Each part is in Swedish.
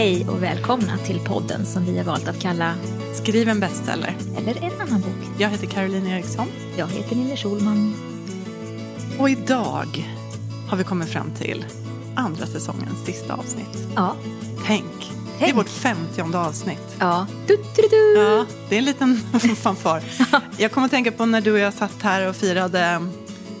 Hej och välkomna till podden som vi har valt att kalla Skriv en bestseller. Eller en annan bok. Jag heter Caroline Eriksson. Jag heter Ninni Schulman. Och idag har vi kommit fram till andra säsongens sista avsnitt. Ja. Tänk, det är Tänk. vårt femtionde avsnitt. Ja. Du, du, du. Ja, det är en liten fanfar. Jag kommer att tänka på när du och jag satt här och firade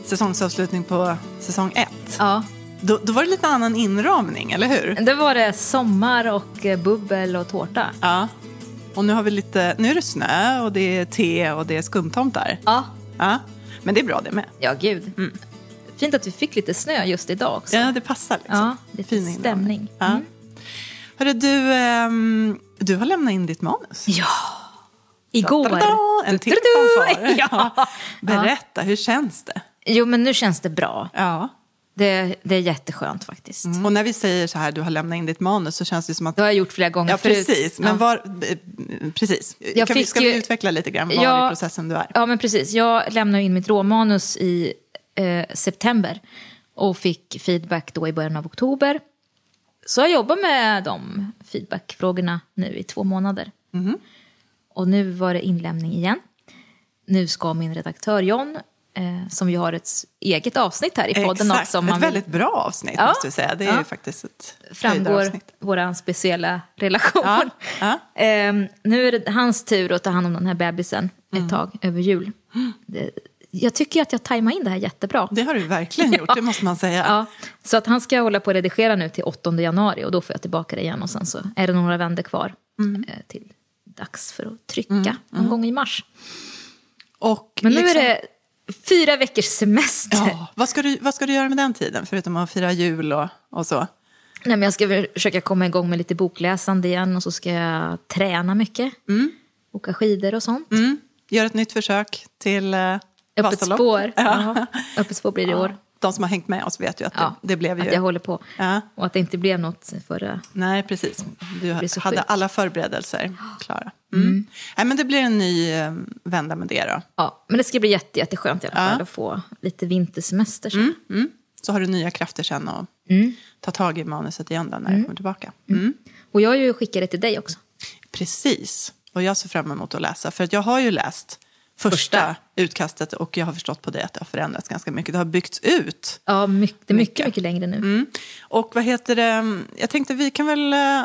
säsongsavslutning på säsong ett. Ja. Då, då var det lite annan inramning, eller hur? Då var det sommar och eh, bubbel och tårta. Ja. Och nu har vi lite, nu är det snö och det är te och det är skumtomtar. Ja. Ja. Men det är bra det med. Ja, gud. Fint att vi fick lite snö just idag också. Ja, det passar liksom. Ja, lite Fin stämning. Ja. Mm. Hörru, du, ehm, du har lämnat in ditt manus. Ja. Igår. Da-da-da, En till Du, du, du. fanfar. Ja. Berätta, hur känns det? Jo, men nu känns det bra. Ja. Det, det är jätteskönt faktiskt. Och när vi säger så här, du har lämnat in ditt manus, så känns det som att... Det har jag gjort flera gånger Ja, förut. precis. Men Ja. var... eh, Precis. Jag kan vi, ska vi ju- utveckla lite grann var Ja. i processen du är? Ja, men precis. Jag lämnade in mitt råmanus i eh, september och fick feedback då i början av oktober. Så jag jobbar med de feedbackfrågorna nu i två månader. Mhm. Och nu var det inlämning igen. Nu ska min redaktör John, eh, som ju har ett eget avsnitt här i podden Exakt. också. om Ett vill- väldigt bra avsnitt, Ja. måste vi säga. Det är Ja. faktiskt ett framgår vår speciella relation. Ja. Ehm, nu är det hans tur att ta hand om den här bebisen Mm. ett tag över jul. Det, jag tycker att jag tajmar in det här jättebra. Det har du verkligen gjort, det måste man säga. Ja, så att han ska hålla på att redigera nu till 8 januari och då får jag tillbaka det igen och sen så är det några vändor kvar Mm. eh, till dags för att trycka någon gång i mars. Och Men nu liksom- är det fyra veckors semester. Ja, vad, ska du, vad ska du göra med den tiden, förutom att fira jul och, och så? Nej, men jag ska försöka komma igång med lite bokläsande igen och så ska jag träna mycket. Åka skidor och sånt. Mm. Gör ett nytt försök till eh, Öppet Vasalopp. spår. Ja. Ja. Öppet spår blir det i år. De som har hängt med oss vet ju att Ja, det, det blev ju... Att jag håller på. Ja. Och att det inte blev något förra. Nej, precis. Du hade sjukt. alla förberedelser klara. Mm. Nej, men det blir en ny eh, vända med det då. Ja, men det ska bli jätte, jätteskönt i alla fall att få lite vintersemester. Så. Mm. Så har du nya krafter sen och Mm. ta tag i manuset igen då när du kommer tillbaka. Mm. Och jag har ju skickat det till dig också. Precis. Och jag ser fram emot att läsa. För att jag har ju läst första, utkastet och jag har förstått på det att det har förändrats ganska mycket. Det har byggts ut. Ja, mycket, det är mycket, Mycket. mycket längre nu. Mm. Och vad heter det, jag tänkte vi kan väl... eh,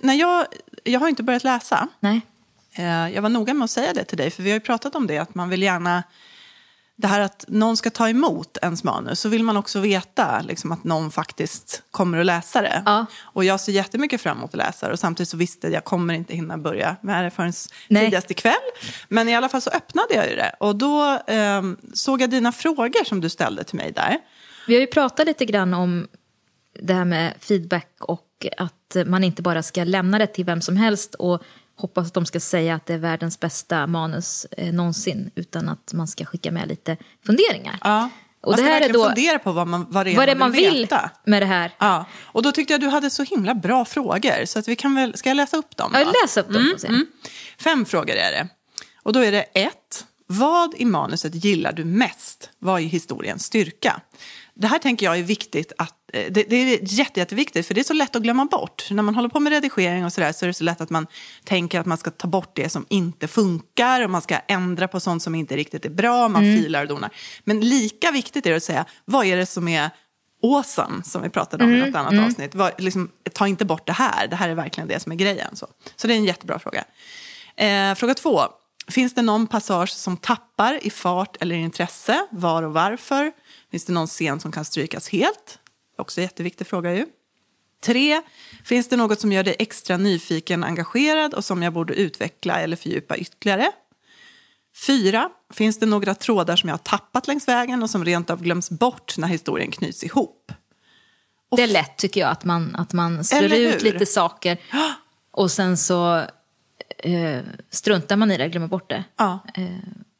när jag, jag har inte börjat läsa. Nej. Eh, Jag var noga med att säga det till dig, för vi har ju pratat om det, att man vill gärna... Det här att någon ska ta emot ens manus, så vill man också veta liksom, att någon faktiskt kommer att läsa det. Ja. Och jag ser jättemycket fram emot att läsa det, och samtidigt så visste jag att jag kommer inte hinna börja med det förrän Nej. tidigast ikväll. Men i alla fall så öppnade jag ju det, och då eh, såg jag dina frågor som du ställde till mig där. Vi har ju pratat lite grann om det här med feedback och att man inte bara ska lämna det till vem som helst och hoppas att de ska säga att det är världens bästa manus eh, någonsin utan att man ska skicka med lite funderingar. Ja. Och man det ska här är då fundera på vad, man, vad det är vad det är man vill veta. med det här. Ja, och då tyckte jag du hade så himla bra frågor. Så att vi kan väl, ska jag läsa upp dem? Ja, då? läs upp dem och se. Fem frågor är det. Och då är det ett. Vad i manuset gillar du mest? Vad är historiens styrka? Det här tänker jag är viktigt att det, det är jätte, jätteviktigt för det är så lätt att glömma bort. När man håller på med redigering och sådär så är det så lätt att man tänker att man ska ta bort det som inte funkar och man ska ändra på sånt som inte riktigt är bra, man filar och donar. Men lika viktigt är det att säga, vad är det som är awesome som vi pratade om i något annat avsnitt. Vad, liksom, ta inte bort det här, det här är verkligen det som är grejen. Så, så det är en jättebra fråga. Eh, fråga två. Finns det någon passage som tappar i fart eller intresse? Var och varför? Finns det någon scen som kan strykas helt? Också en jätteviktig fråga ju. Tre. Finns det något som gör dig extra nyfiken, engagerad och som jag borde utveckla eller fördjupa ytterligare? Fyra. Finns det några trådar som jag har tappat längs vägen och som rent av glöms bort när historien knyts ihop? Det är lätt tycker jag att man, att man slår ut lite saker och sen så eh, struntar man i det, glömmer bort det. Ja. Eh,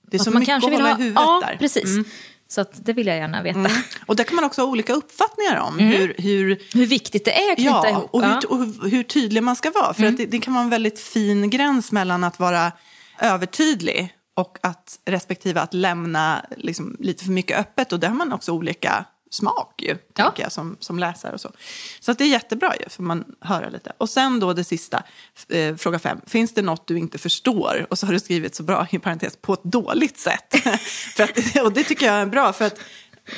Det är så man mycket kanske att vill hålla ha- i huvudet ja, där. Mm. Så det vill jag gärna veta. Och där kan man också ha olika uppfattningar om hur, hur, Hur viktigt det är att knyta ja, ihop. och hur, och hur, hur tydlig man ska vara. För att det, det kan vara en väldigt fin gräns mellan att vara övertydlig och att respektive att lämna liksom, lite för mycket öppet. Och där har man också olika smak ju, Ja. tänker jag, som, som läsare och så. Så att det är jättebra ju, för man höra lite. Och sen då det sista, eh, fråga fem. Finns det något du inte förstår? Och så har du skrivit så bra, i parentes, på ett dåligt sätt. för att, och det tycker jag är bra, för att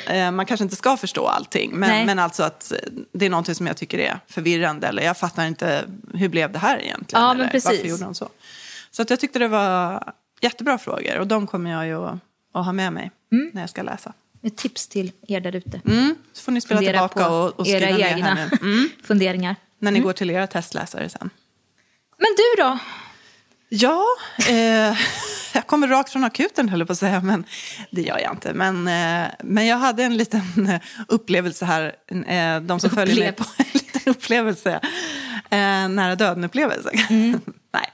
eh, man kanske inte ska förstå allting. Nej. Men, men alltså att det är någonting som jag tycker är förvirrande. Eller jag fattar inte, hur blev det här egentligen? Ja, eller. Varför gjorde de så? Så att jag tyckte det var jättebra frågor. Och de kommer jag ju att, att ha med mig Mm. när jag ska läsa. Ett tips till er där ute. Mm, så får ni spela Fundera tillbaka och, och era skriva ner här egna nu. Mm, funderingar. när ni går till era testläsare sen. Men du då? Ja, eh, jag kommer rakt från akuten höll jag på att säga, men det gör jag inte. Men, eh, men jag hade en liten eh, upplevelse här, eh, de som följer mig på en liten upplevelse, eh, nära döden-upplevelse. nej,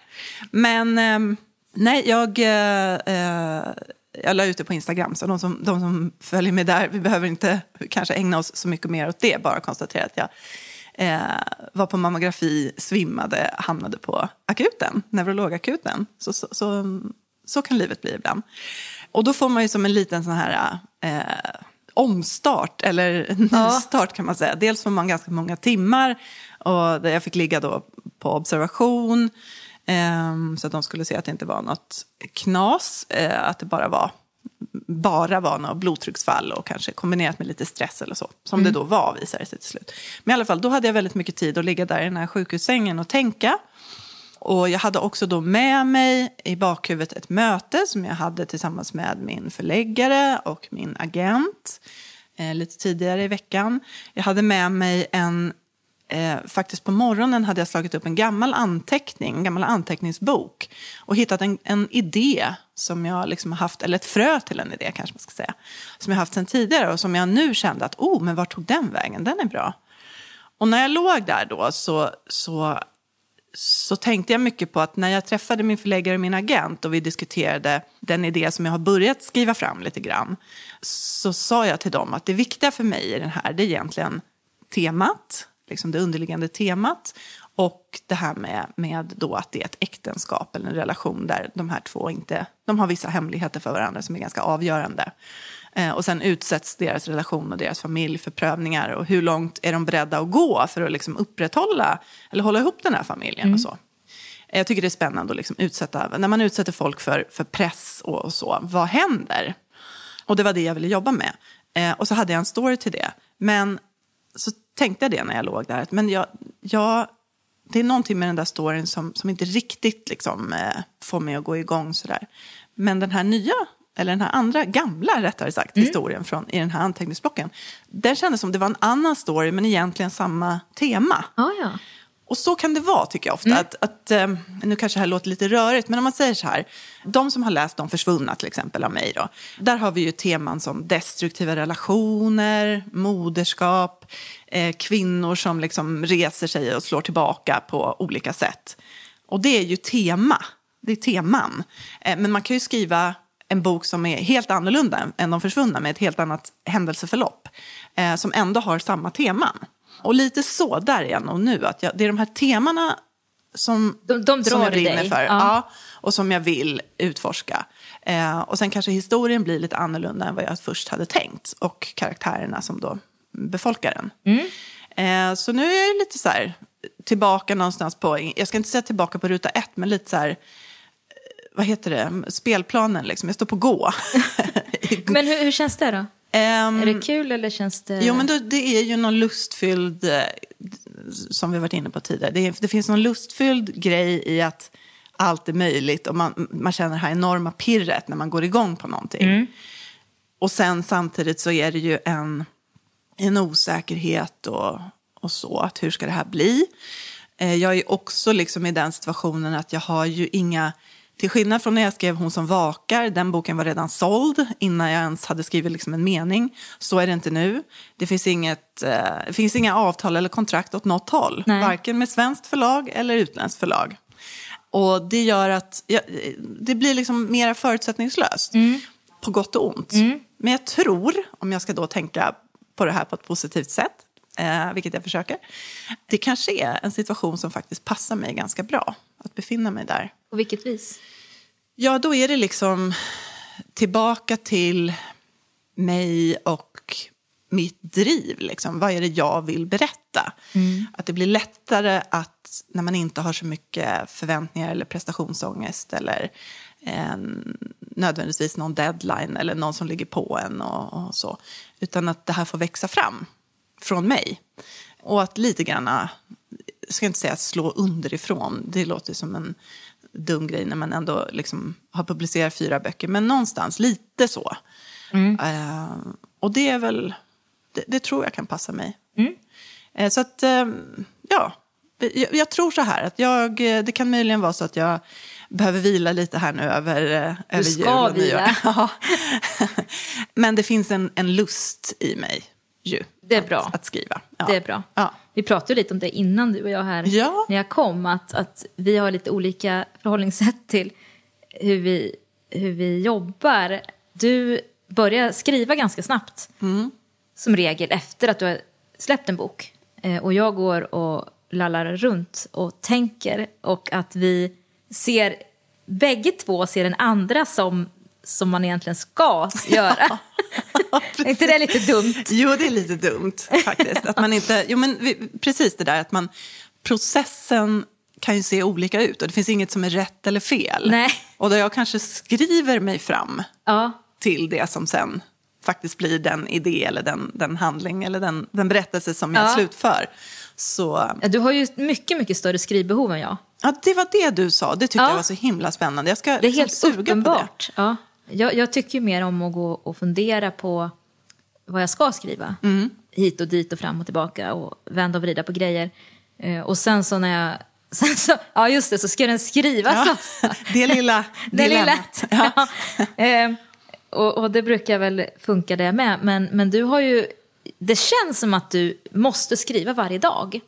men eh, nej, jag, eh, eh, jag la ut det på Instagram, så de som, de som följer mig där, vi behöver inte kanske ägna oss så mycket mer åt det, bara konstatera att jag eh, var på mammografi, svimmade, hamnade på akuten, neurologakuten. Så, så, så, så kan livet bli ibland. Och då får man ju som en liten sån här eh, omstart, eller nystart kan man säga. Dels får man ganska många timmar, och där jag fick ligga då på observation, så att de skulle se att det inte var något knas, eh, att det bara var bara var något blodtrycksfall och kanske kombinerat med lite stress eller så. Som det då var visade sig till slut. Men i alla fall, då hade jag väldigt mycket tid att ligga där i den här sjukhussängen och tänka. Och jag hade också då med mig i bakhuvudet ett möte som jag hade tillsammans med min förläggare och min agent eh, lite tidigare i veckan. Jag hade med mig en Eh, faktiskt på morgonen hade jag slagit upp en gammal anteckning, en gammal anteckningsbok och hittat en, en idé som jag liksom har haft, eller ett frö till en idé kanske man ska säga, som jag haft sedan tidigare och som jag nu kände att, oh, men vart tog den vägen? Den är bra. Och när jag låg där då så, så, så tänkte jag mycket på att när jag träffade min förläggare och min agent och vi diskuterade den idé som jag har börjat skriva fram lite grann, så sa jag till dem att det viktiga för mig i den här, det är egentligen temat, liksom det underliggande temat och det här med, med då att det är ett äktenskap eller en relation där de här två inte, de har vissa hemligheter för varandra som är ganska avgörande. Eh, och sen utsätts deras relation och deras familj för prövningar och hur långt är de beredda att gå för att liksom upprätthålla eller hålla ihop den här familjen och så. Eh, Jag tycker det är spännande att liksom utsätta, när man utsätter folk för, för press och, och så, vad händer? Och det var det jag ville jobba med. Eh, och så hade jag en story till det. Men så tänkte jag det när jag låg där. att Men jag, jag, det är någonting med den där storyn som, som inte riktigt liksom, eh, får mig att gå igång sådär. Men den här nya, eller den här andra, gamla rättare sagt, historien från, i den här anteckningsblocken. Den kändes som det var en annan story men egentligen samma tema. Ja, ja. Och så kan det vara tycker jag ofta. Att, att, eh, nu kanske det här låter lite rörigt, men om man säger så här. De som har läst De försvunna till exempel av mig då. Där har vi ju teman som destruktiva relationer, moderskap, eh, kvinnor som liksom reser sig och slår tillbaka på olika sätt. Och det är ju tema, det är teman. Eh, men man kan ju skriva en bok som är helt annorlunda än De försvunna med ett helt annat händelseförlopp. Eh, som ändå har samma teman. Och lite så där är jag nog nu. Att jag, det är de här temana som, De- de som jag brinner dig. för. Ja. Ja, och som jag vill utforska. Eh, och sen kanske historien blir lite annorlunda än vad jag först hade tänkt. Och karaktärerna som då befolkar den. Mm. Eh, så nu är jag lite så här tillbaka någonstans på, jag ska inte säga tillbaka på ruta ett, men lite så här, eh, vad heter det, spelplanen liksom. Jag står på gå. Men hur, hur känns det då? Ehm, Är det kul eller känns det... Jo, men då, det är ju någon lustfylld, eh, som vi varit inne på tidigare, det, det finns någon lustfylld grej i att allt är möjligt och man, man känner det här enorma pirret när man går igång på någonting. Och sen samtidigt så är det ju en, en osäkerhet och, och så, att hur ska det här bli? Eh, jag är också liksom i den situationen att jag har ju inga till skillnad från när jag skrev Hon som vakar, den boken var redan såld innan jag ens hade skrivit liksom en mening. Så är det inte nu. Det finns, inget, eh, finns inga avtal eller kontrakt åt något håll. Nej. Varken med svenskt förlag eller utländskt förlag. Och det gör att ja, det blir liksom mer förutsättningslöst. På gott och ont. Men jag tror, om jag ska då tänka på det här på ett positivt sätt, eh, vilket jag försöker. Det kanske är en situation som faktiskt passar mig ganska bra. Att befinna mig där. På vilket vis? Ja, då är det liksom tillbaka till mig och mitt driv. Liksom. Vad är det jag vill berätta? Att det blir lättare att, när man inte har så mycket förväntningar eller prestationsångest eller eh, nödvändigtvis någon deadline eller någon som ligger på en och, och så. Utan att det här får växa fram från mig. Och att lite grann, jag ska inte säga slå underifrån, det låter som en dum grej när man ändå liksom har publicerat fyra böcker, men någonstans lite så. Eh, och det är väl, det, det tror jag kan passa mig. Eh, så att, eh, ja, jag, jag tror så här att jag, det kan möjligen vara så att jag behöver vila lite här nu över, eh, över ska jul och vila. nyår. Ja. Men det finns en, en lust i mig ju. Det är att, bra. Att skriva. Ja. Det är bra. Ja. Vi pratade lite om det innan du och jag här, Ja. när jag kom, att, att vi har lite olika förhållningssätt till hur vi, hur vi jobbar. Du börjar skriva ganska snabbt, Mm. som regel, efter att du har släppt en bok. Eh, och jag går och lallar runt och tänker och att vi ser, bägge två ser den andra som, som man egentligen ska göra. är inte det lite dumt? Jo, det är lite dumt faktiskt. Att man inte, jo, men vi, precis det där att man, processen kan ju se olika ut och det finns inget som är rätt eller fel. Nej. Och där jag kanske skriver mig fram Ja, till det som sen faktiskt blir den idé eller den, den handling eller den, den berättelse som jag Ja. slutför. Så Ja, Du har ju mycket, mycket större skrivbehov än jag. ja, det var det du sa, det tyckte Ja. jag var så himla spännande. Jag ska Det är liksom helt suga på det. uppenbart. Ja. Jag, jag tycker ju mer om att gå och fundera på vad jag ska skriva. Mm. Hit och dit och fram och tillbaka och vända och vrida på grejer. Eh, och sen så när jag... Sen så, ja, just det, så ska den skrivas. Ja, det lilla Det lilla. Ja. Ja. Eh, och, och det brukar väl funka det med. Men, men du har ju... Det känns som att du måste skriva varje dag.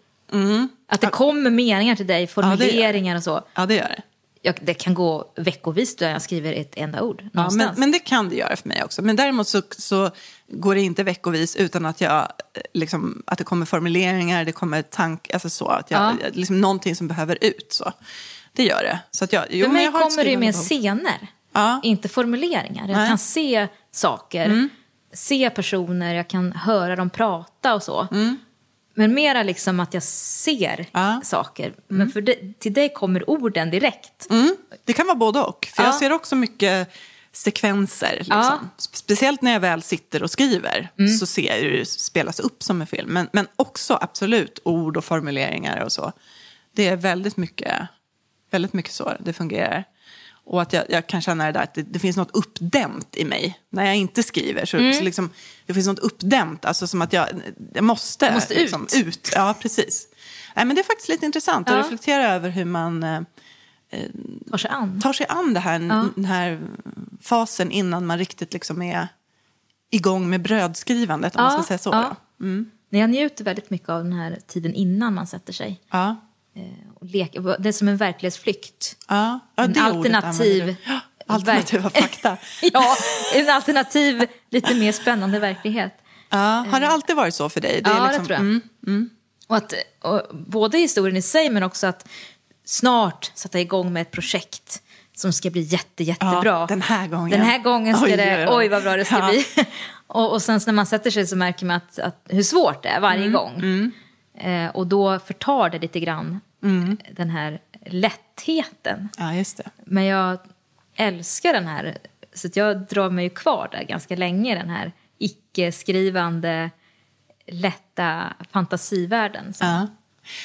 Att det kommer meningar till dig, Mm. formuleringar och så. ja, det gör det. Jag, det kan gå veckovis där jag skriver ett enda ord. Ja, men, men det kan det göra för mig också. Men däremot så, så går det inte veckovis utan att, jag, eh, liksom, att det kommer formuleringar, det kommer tank, alltså så, att jag, Ja. liksom någonting som behöver ut. Så. Det gör det. Så att jag, jo, För men mig jag kommer det med scener, Ja. inte formuleringar. Jag Nej. Mm. kan se saker, se personer, jag kan höra dem prata och så. Men mera liksom att jag ser Ja. Mm. saker. Men för det, till dig kommer orden direkt. Mm, det kan vara både och. För Ja. jag ser också mycket sekvenser. Liksom. Mm. Speciellt när jag väl sitter och skriver så ser jag hur det spelas upp som en film. Men, men också absolut ord och formuleringar och så. Det är väldigt mycket, väldigt mycket så det fungerar. Och att jag, jag kan känna det där att det, det finns något uppdämt i mig. När jag inte skriver så, Mm. så liksom, det finns något uppdämt. Alltså som att jag, jag måste, Måste liksom, ut. ut. Ja, precis. Nej, men det är faktiskt lite intressant att Ja. reflektera över hur man eh, Tar sig an. tar sig an det här, den här fasen innan man riktigt liksom är igång med brödskrivandet, om man ska säga så. ja. Mm. Jag njuter väldigt mycket av den här tiden innan man sätter sig. Ja. Eh, leker. Det är som en verklighetsflykt. Ja. Ja, En det alternativ-. Ja, Alternativa fakta. Ja, en alternativ, lite mer spännande verklighet. Ja. Har det alltid varit så för dig? Ja, är liksom- det tror jag. Och att, och både historien i sig men också att snart sätta igång med ett projekt som ska bli jätte, jättebra. Ja, den här gången. Den här gången ska Oj, det, oj, vad bra det ska Ja. bli. och, och sen när man sätter sig så märker man att, att hur svårt det är varje Mm, gång. Eh, och då förtar det lite grann Mm. den här lättheten. Ja, just det. Men jag älskar den här, så jag drar mig kvar där ganska länge, den här icke-skrivande, lätta fantasivärlden. Ja.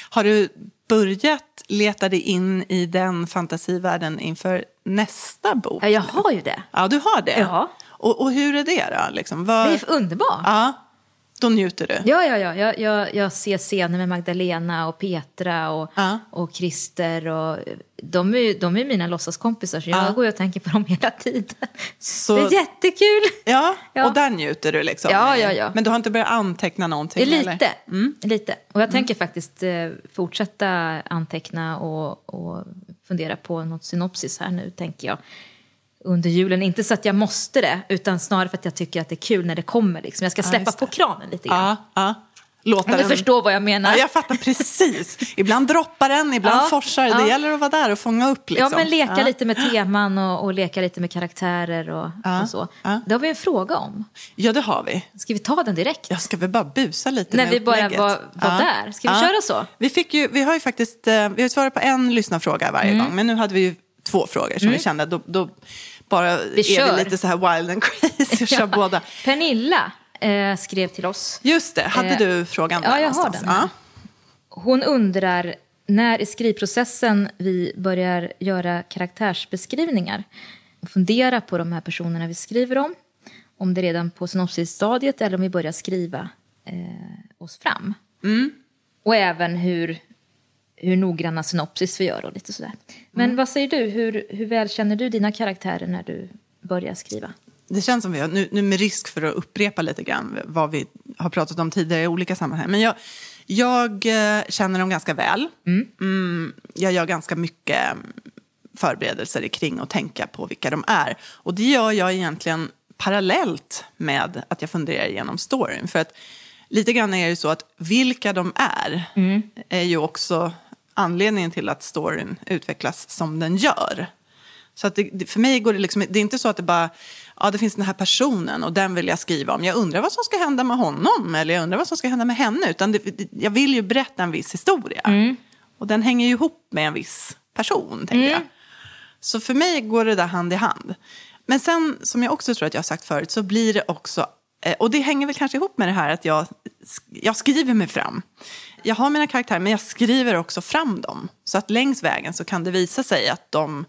Har du börjat leta dig in i den fantasivärlden inför nästa bok? Ja, jag har ju det. Ja, du har det? Ja. Och, och hur är det då? Liksom, vad... Det är underbart. Ja, då njuter du? Ja, ja, ja. Jag, jag, jag ser scener med Magdalena och Petra och, Ja. och Christer. Och, de, är, de är mina låtsaskompisar, så jag Ja. går och tänker på dem hela tiden. Så- Det är jättekul! Ja, Ja. och där njuter du liksom? Ja, ja, ja. Men du har inte börjat anteckna någonting? Lite. Mm. Lite. Och jag tänker faktiskt eh, fortsätta anteckna och, och fundera på något synopsis här nu, tänker jag. Under julen. Inte så att jag måste det, utan snarare för att jag tycker att det är kul när det kommer. Liksom. Jag ska släppa just på kranen lite grann. Ja, ja. låta Du den... förstår vad jag menar. Ja, jag fattar precis. Ibland droppar den, ibland Ja, forsar. ja. Det gäller att vara där och fånga upp. Liksom. Ja, men leka Ja. lite med teman och, och leka lite med karaktärer och, Ja, och så. ja. Det har vi en fråga om. Ja, det har vi. Ska vi ta den direkt? Jag ska väl bara busa lite När vi bara var, var där. Ska vi köra så? Vi, fick ju, vi har ju faktiskt eh, vi har svarat på en lyssnarfråga varje Mm. gång. Men nu hade vi ju två frågor som vi kände. Då, då bara är kör. vi lite så här wild and crazy och kör båda. Pernilla eh, skrev till oss. Just det, hade Eh, du frågan ja, jag har den här. Hon undrar när i skrivprocessen vi börjar göra karaktärsbeskrivningar. Och fundera på de här personerna vi skriver om. Om det är redan på synopsisstadiet eller om vi börjar skriva eh, oss fram. Mm. Och även hur, hur noggranna synopsis vi gör och lite sådär. Men Mm. vad säger du? Hur, hur väl känner du dina karaktärer när du börjar skriva? Det känns som vi har, nu, nu med risk för att upprepa lite grann vad vi har pratat om tidigare i olika sammanhang. Men jag, jag eh, känner dem ganska väl. Mm, jag gör ganska mycket mm, förberedelser kring och tänka på vilka de är. Och det gör jag egentligen parallellt med att jag funderar igenom storyn. För att lite grann är det så att vilka de är är ju också anledningen till att storyn utvecklas som den gör. Så att det, för mig går det liksom, det är inte så att det bara, ja det finns den här personen och den vill jag skriva om. Jag undrar vad som ska hända med honom eller jag undrar vad som ska hända med henne. Utan det, jag vill ju berätta en viss historia. Och den hänger ju ihop med en viss person, tänker jag. Så för mig går det där hand i hand. Men sen, som jag också tror att jag har sagt förut, så blir det också, eh, och det hänger väl kanske ihop med det här att jag, jag skriver mig fram. Jag har mina karaktärer, men jag skriver också fram dem. Så att längs vägen så kan det visa sig att de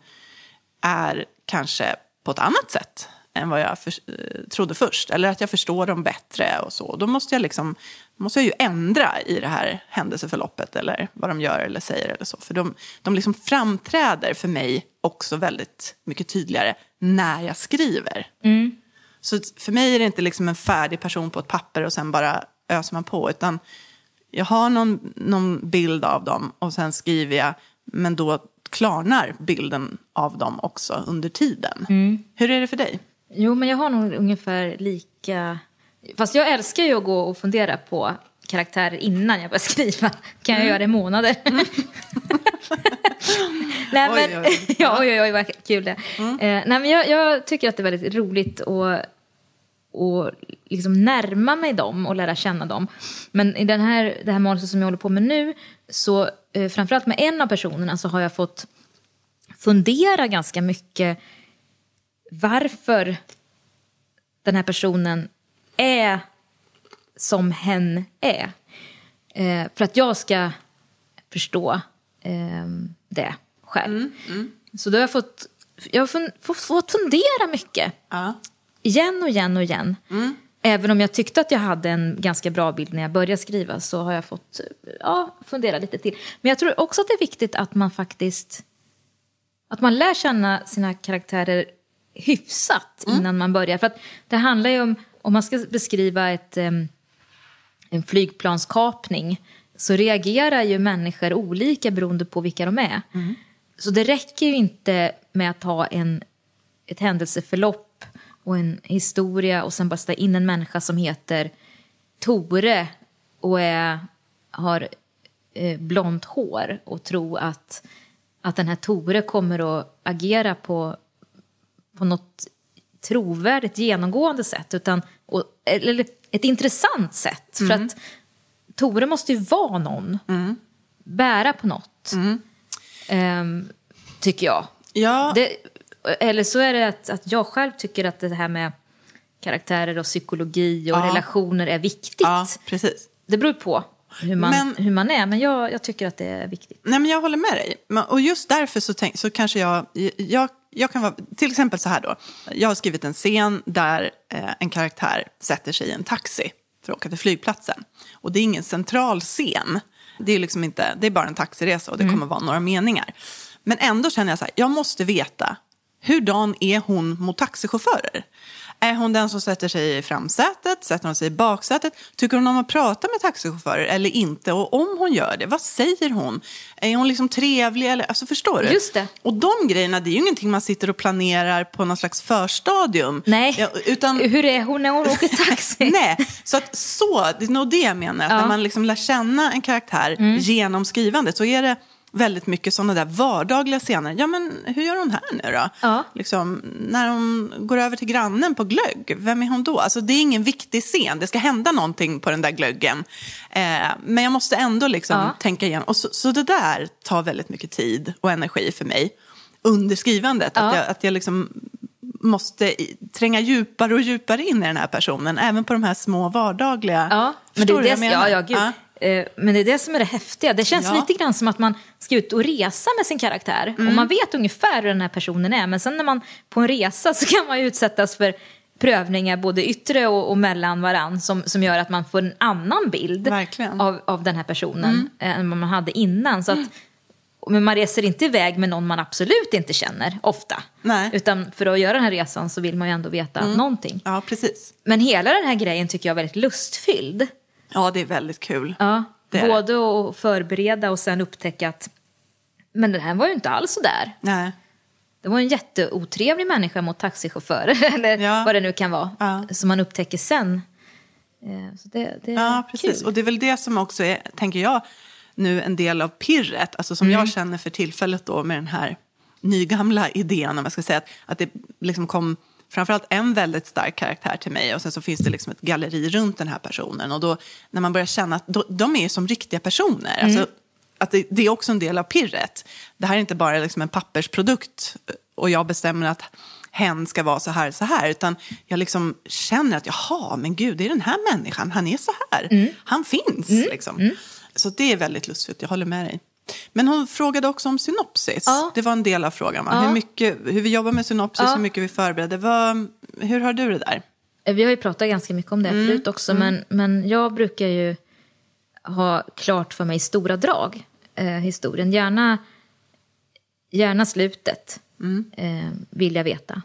är kanske på ett annat sätt än vad jag för, eh, trodde först. Eller att jag förstår dem bättre och så. Då måste jag, liksom, måste jag ju ändra i det här händelseförloppet eller vad de gör eller säger eller så. För de, de liksom framträder för mig också väldigt mycket tydligare när jag skriver. Så för mig är det inte liksom en färdig person på ett papper och sen bara öser man på. Utan jag har någon, någon bild av dem och sen skriver jag. Men då klarnar bilden av dem också under tiden. Hur är det för dig? Jo, men jag har nog ungefär lika... Fast jag älskar ju att gå och fundera på karaktärer innan jag börjar skriva. Kan jag göra det i månader? nej, Oj, men, oj, oj. ja, oj, oj, oj, vad kul det är. eh, nej, men jag, jag tycker att det är väldigt roligt att och liksom närma mig dem och lära känna dem. Men i den här, det här manuset som jag håller på med nu, så eh, framförallt med en av personerna så har jag fått fundera ganska mycket varför den här personen är som hen är. Eh, för att jag ska förstå eh, det själv. Så då har jag fått, jag har fun, fått, fått fundera mycket. Ja. Igen och igen och igen. Även om jag tyckte att jag hade en ganska bra bild när jag började skriva så har jag fått ja, fundera lite till. Men jag tror också att det är viktigt att man faktiskt att man lär känna sina karaktärer hyfsat innan man börjar. För att det handlar ju om, om man ska beskriva ett, em, en flygplanskapning så reagerar ju människor olika beroende på vilka de är. Så det räcker ju inte med att ha en, ett händelseförlopp och en historia och sen bara ställa in en människa som heter Tore och är, har eh, blont hår och tro att, att den här Tore kommer att agera på, på något trovärdigt genomgående sätt utan, och, eller ett intressant sätt. För att Tore måste ju vara någon, bära på något, Ehm, tycker jag. Ja. Det, eller så är det att, att jag själv tycker att det här med karaktärer och psykologi och Ja. relationer är viktigt. ja, precis. Det beror på hur man, Men- hur man är, men jag, jag tycker att det är viktigt. Nej, men jag håller med dig. Och just därför så, tänk, så kanske jag, jag... Jag kan vara, till exempel så här då. Jag har skrivit en scen där eh, en karaktär sätter sig i en taxi för att åka till flygplatsen. Och det är ingen central scen. Det är, liksom inte, det är bara en taxiresa och det kommer vara några meningar. Men ändå känner jag så här, jag måste veta hurdan är hon mot taxichaufförer? Är hon den som sätter sig i framsätet? Sätter hon sig i baksätet? Tycker hon om att prata med taxichaufförer eller inte? Och om hon gör det, vad säger hon? Är hon liksom trevlig? Eller, alltså, förstår du? Just det. Och de grejerna, det är ju ingenting man sitter och planerar på någon slags förstadium. Nej, Ja, utan... hur är hon när hon åker taxi? Nej, så att så, det är nog det jag menar. Att Ja. När man liksom lär känna en karaktär genom skrivandet så är det väldigt mycket sådana där vardagliga scener. Ja, men hur gör hon här nu då? Ja. Liksom, när hon går över till grannen på glögg, vem är hon då? Alltså, det är ingen viktig scen, det ska hända någonting på den där glöggen. Eh, men jag måste ändå liksom Ja. tänka igenom. Och så, så det där tar väldigt mycket tid och energi för mig under skrivandet. Att Ja. jag, att jag liksom måste tränga djupare och djupare in i den här personen, även på de här små vardagliga... Ja, men det är det, jag ja, menar? ja, gud. Ja. Eh, Men det är det som är det häftiga. Det känns Ja. lite grann som att man ska ut och resa med sin karaktär. Och Mm. man vet ungefär hur den här personen är. Men sen när man på en resa så kan man utsättas för prövningar både yttre och, och mellan varann som, som gör att man får en annan bild Verkligen. Mm. av, av den här personen eh, än vad man hade innan. Så att, men man reser inte iväg med någon man absolut inte känner, ofta. Nej. Mm. Utan för att göra den här resan så vill man ju ändå veta någonting. Ja, precis. Men hela den här grejen tycker jag är väldigt lustfylld. Ja, det är väldigt kul. Ja, Det både att förbereda och sen upptäcka att men den här var ju inte alls så där. Nej. Det var en jätteotrevlig människa mot taxichaufförer eller Ja. vad det nu kan vara. Ja. Som man upptäcker sen. Eh, Så det, det är Ja, precis. kul. Och det är väl det som också är, tänker jag, nu en del av pirret. Alltså som Mm. jag känner för tillfället då med den här nygamla idén, om jag ska säga, att, att det liksom kom framförallt en väldigt stark karaktär till mig och sen så finns det liksom ett galleri runt den här personen. Och då när man börjar känna att de är som riktiga personer. Mm. Alltså, att det, det är också en del av pirret. Det här är inte bara liksom en pappersprodukt och jag bestämmer att hen ska vara så här, så här. Utan jag liksom känner att jaha, men gud, det är den här människan, han är så här. Mm. Han finns liksom. Så det är väldigt lustfyllt, jag håller med dig. Men hon frågade också om synopsis. Ja. Det var en del av frågan. Va? Ja. Hur, mycket, hur vi jobbar med synopsis, Ja. hur mycket vi förbereder. Vad, hur har du det där? Eh, Vi har ju pratat ganska mycket om det Mm. förut också. Men, men jag brukar ju ha klart för mig stora drag. Eh, historien. Gärna, gärna slutet Mm. eh, vill jag veta.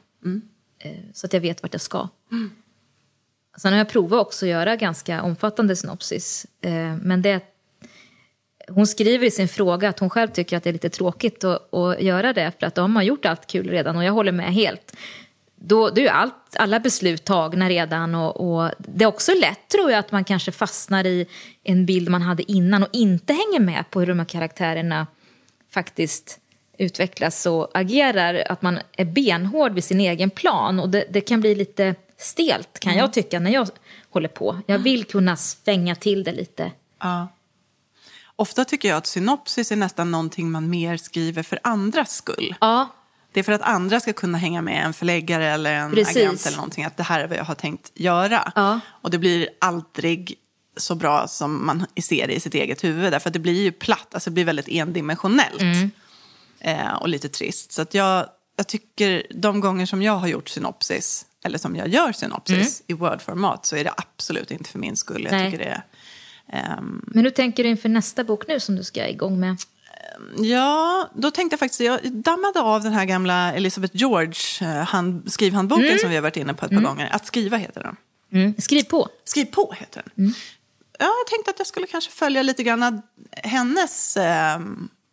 Eh, så att jag vet vart jag ska. Mm. Sen har jag provat också att göra ganska omfattande synopsis. Eh, men det, hon skriver i sin fråga att hon själv tycker att det är lite tråkigt att, att göra det. För att då har gjort allt kul redan och jag håller med helt. Då, då är ju allt, alla beslut tagna redan och, och det är också lätt tror jag att man kanske fastnar i en bild man hade innan och inte hänger med på hur de här karaktärerna faktiskt utvecklas och agerar. Att man är benhård vid sin egen plan och det, det kan bli lite stelt kan jag tycka när jag håller på. Jag vill kunna svänga till det lite. Ja. Ofta tycker jag att synopsis är nästan någonting man mer skriver för andras skull. Ja, Det är för att andra ska kunna hänga med, en förläggare eller en Precis. agent eller någonting, att det här är vad jag har tänkt göra. Ja. Och det blir aldrig så bra som man ser det i sitt eget huvud, därför att det blir ju platt, alltså det blir väldigt endimensionellt. Mm. Eh, och lite trist. Så att jag, jag tycker de gånger som jag har gjort synopsis, eller som jag gör synopsis i Word-format, så är det absolut inte för min skull. Jag Mm. Nej. tycker det är, men hur tänker du inför nästa bok nu som du ska igång med? Ja, då tänkte jag faktiskt, jag dammade av den här gamla Elizabeth George eh, hand, skrivhandboken som vi har varit inne på ett par gånger. Att skriva heter den. Mm. Skriv på. Skriv på heter den. Ja, jag tänkte att jag skulle kanske följa lite grann hennes eh,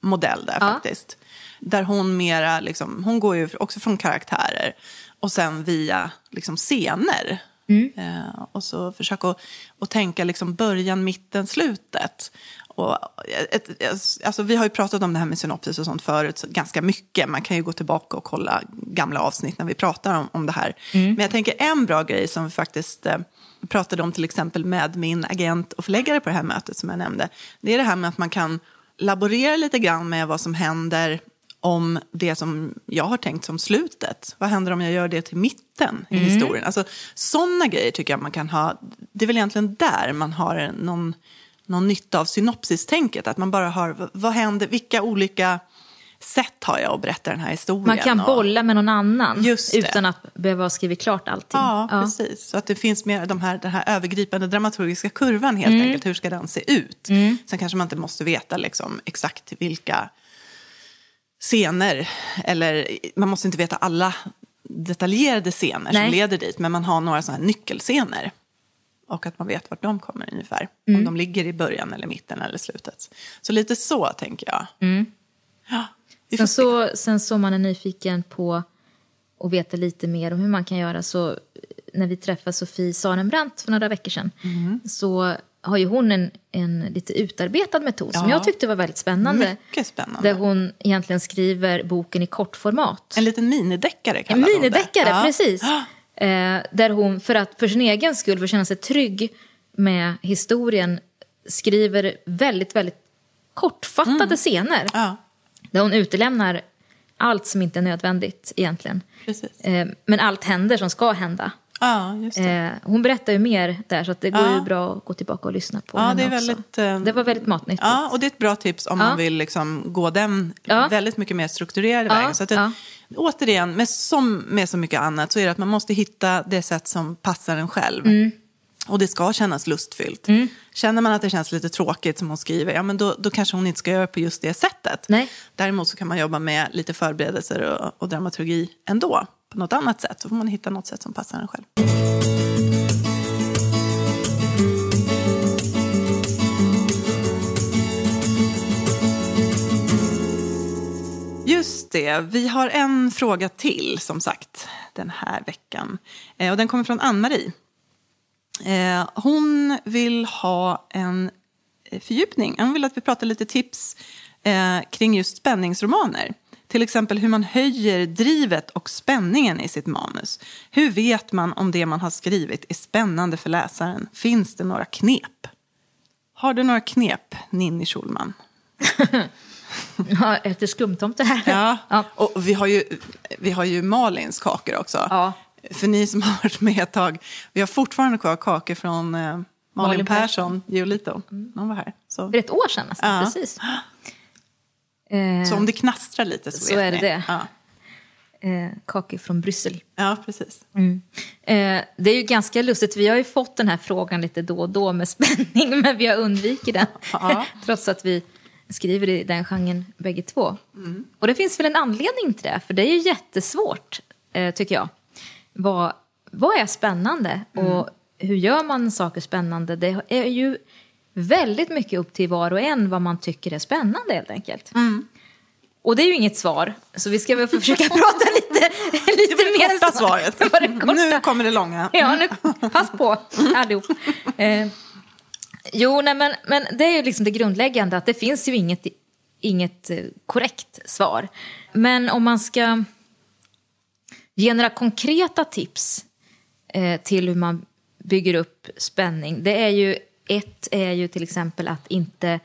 modell där Ja. faktiskt. Där hon mera, liksom, hon går ju också från karaktärer och sen via liksom, scener. Eh, och så försöka att, att tänka liksom början, mitten, slutet. Och ett, ett, alltså, vi har ju pratat om det här med synopsis och sånt förut så ganska mycket. Man kan ju gå tillbaka och kolla gamla avsnitt när vi pratar om, om det här. Men jag tänker en bra grej som vi faktiskt eh, pratade om till exempel med min agent och förläggare på det här mötet som jag nämnde. Det är det här med att man kan laborera lite grann med vad som händer om det som jag har tänkt som slutet. Vad händer om jag gör det till mitten i historien? Alltså, sådana grejer tycker jag man kan ha. Det är väl egentligen där man har någon, någon nytta av synopsistänket. Att man bara har, vad händer, vilka olika sätt har jag att berätta den här historien? Man kan och- bolla med någon annan utan att behöva ha skrivit klart allting. Ja, precis. Så att det finns mer de här, den här övergripande dramaturgiska kurvan helt Mm. enkelt. Hur ska den se ut? Sen kanske man inte måste veta liksom, exakt vilka scener, eller man måste inte veta alla detaljerade scener Nej. som leder dit, men man har några sådana här nyckelscener. Och att man vet vart de kommer ungefär. Mm. Om de ligger i början eller mitten eller slutet. Så lite så tänker jag. Ja, vi får Sen så, sen så man är nyfiken på att veta lite mer om hur man kan göra så när vi träffade Sofie Sarenbrant för några veckor sedan Mm. så har ju hon en, en lite utarbetad metod som Ja. jag tyckte var väldigt spännande. Mycket spännande. Där hon egentligen skriver boken i kortformat. En liten minideckare En kallar det. minideckare, Ja. precis. Eh, där hon, för att för sin egen skull, för att känna sig trygg med historien, skriver väldigt, väldigt kortfattade Mm. scener. Ja, Där hon utelämnar allt som inte är nödvändigt egentligen. Eh, men allt händer som ska hända. Det. Eh, hon berättar ju mer där så att det går ju bra att gå tillbaka och lyssna på Ja, henne det är väldigt, eh, Det var väldigt matnyttigt. Ja, och det är ett bra tips om man vill liksom gå den väldigt mycket mer strukturerade vägen. Så att det. Återigen, med, som med så mycket annat så är det att man måste hitta det sätt som passar en själv. Mm. Och det ska kännas lustfyllt. Känner man att det känns lite tråkigt som hon skriver, ja men då, då kanske hon inte ska göra på just det sättet. Nej. Däremot så kan man jobba med lite förberedelser och, och dramaturgi ändå. På något annat sätt. Så får man hitta något sätt som passar en själv. Just det, vi har en fråga till som sagt den här veckan. Eh, och den kommer från Ann-Marie. Eh, hon vill ha en eh, fördjupning. Hon vill att vi pratar lite tips eh, kring just spänningsromaner. Till exempel hur man höjer drivet och spänningen i sitt manus. Hur vet man om det man har skrivit är spännande för läsaren? Finns det några knep? Har du några knep, Ninni Schulman? Ja, efter skumtomte här. Ja, ja. och vi har, ju, vi har ju Malins kakor också. Ja. För ni som har varit med ett tag, vi har fortfarande kvar kakor från eh, Malin, Malin Persson, Giolito. Hon var här. Så, För ett år sedan nästan, Ja. precis. Eh, så om det knastrar lite så, Så vet är det ni. det. Ja. eh, kakor från Bryssel. ja, precis. Eh, det är ju ganska lustigt, vi har ju fått den här frågan lite då och då med spänning, men vi har undvikit den. Ja. Trots att vi skriver i den genren bägge två. Mm. Och det finns väl en anledning till det, för det är ju jättesvårt, eh, tycker jag. Vad, vad är spännande Mm. och hur gör man saker spännande? Det är ju väldigt mycket upp till var och en vad man tycker är spännande helt enkelt. Mm. Och det är ju inget svar, så vi ska väl försöka prata lite, lite Det var mer korta svar. svaret. Det det korta. Nu kommer det långa. Ja, nu, pass på allihop. Eh, jo, nej, men, men det är ju liksom det grundläggande att det finns ju inget, inget eh, korrekt svar. Men om man ska ge några konkreta tips eh, till hur man bygger upp spänning. Det är ju, ett är ju till exempel att inte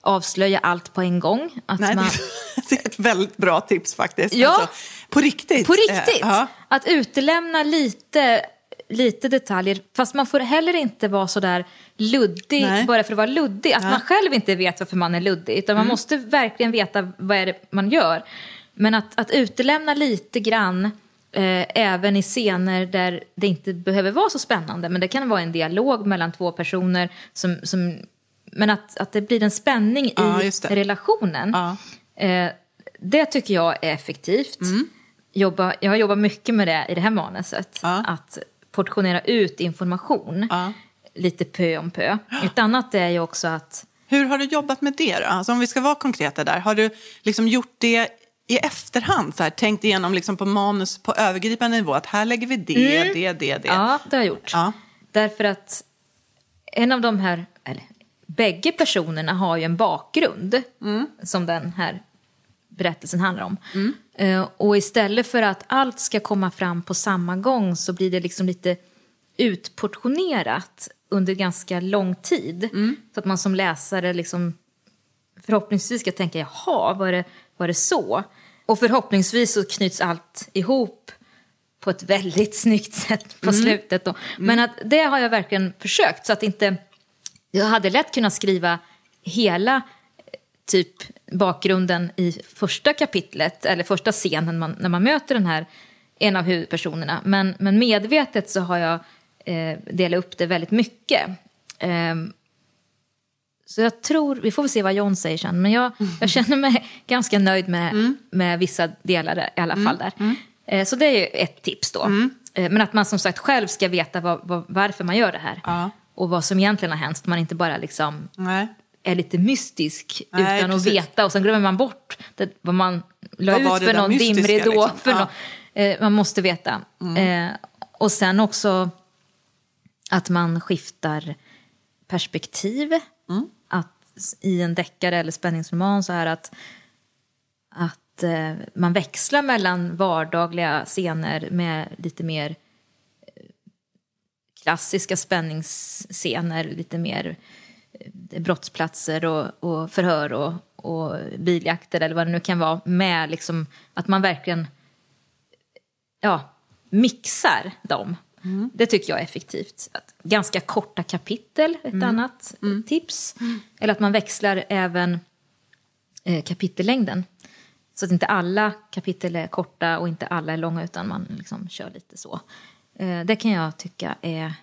avslöja allt på en gång. Att Nej, man, det är ett väldigt bra tips faktiskt. Ja. Alltså, på riktigt. På riktigt! Eh, ja. Att utelämna lite, lite detaljer. Fast man får heller inte vara så där luddig Nej. bara för att vara luddig. Att Ja. man själv inte vet varför man är luddig. Utan man måste verkligen veta vad är det man gör. Men att, att utelämna lite grann eh, även i scener där det inte behöver vara så spännande. Men det kan vara en dialog mellan två personer. Som, som, men att, att det blir en spänning Ja, i relationen. Ja. Eh, det tycker jag är effektivt. Mm. Jobba, jag har jobbat mycket med det i det här manuset. Ja. Att portionera ut information lite pö om pö. Ett annat är ju också att Hur har du jobbat med det då? Alltså om vi ska vara konkreta där. Har du liksom gjort det i efterhand? Så här, tänkt igenom liksom på manus på övergripande nivå att här lägger vi det, det, det, det. Mm. Ja, det har jag gjort. Ja. Därför att en av de här, eller bägge personerna har ju en bakgrund Mm. som den här berättelsen handlar om. Eh, och istället för att allt ska komma fram på samma gång så blir det liksom lite utportionerat under ganska lång tid. Mm. Så att man som läsare liksom förhoppningsvis ska tänka jaha, var det, var det så? Och förhoppningsvis så knyts allt ihop på ett väldigt snyggt sätt på slutet. Då. Men att det har jag verkligen försökt så att inte... Jag hade lätt kunnat skriva hela eh, typ bakgrunden i första kapitlet eller första scenen man, när man möter den här en av huvudpersonerna. Men, men medvetet så har jag eh, delat upp det väldigt mycket. Ehm, så jag tror, vi får väl se vad John säger sen, men jag, jag känner mig ganska nöjd med, med vissa delar i alla fall där. Eh, så det är ju ett tips då. Eh, Men att man som sagt själv ska veta vad, vad, varför man gör det här. Ja. Och vad som egentligen har hänt, att man inte bara liksom Nej. är lite mystisk Nej, utan precis. att veta och sen glömmer man bort det, vad man la Vad ut för någon mystiska, dimridå. liksom? För Ja. Mm. eh, man måste veta. Eh, och sen också att man skiftar perspektiv. Mm. Att i en deckare eller spänningsroman så är att, att eh, man växlar mellan vardagliga scener med lite mer eh, klassiska spänningsscener, lite mer eh, brottsplatser och, och förhör och, och biljakter eller vad det nu kan vara med liksom att man verkligen ja, mixar dem. Det tycker jag är effektivt. Att ganska korta kapitel, ett annat tips. Eller att man växlar även eh, kapitellängden. Så att inte alla kapitel är korta och inte alla är långa utan man liksom kör lite så. Eh, det kan jag tycka är...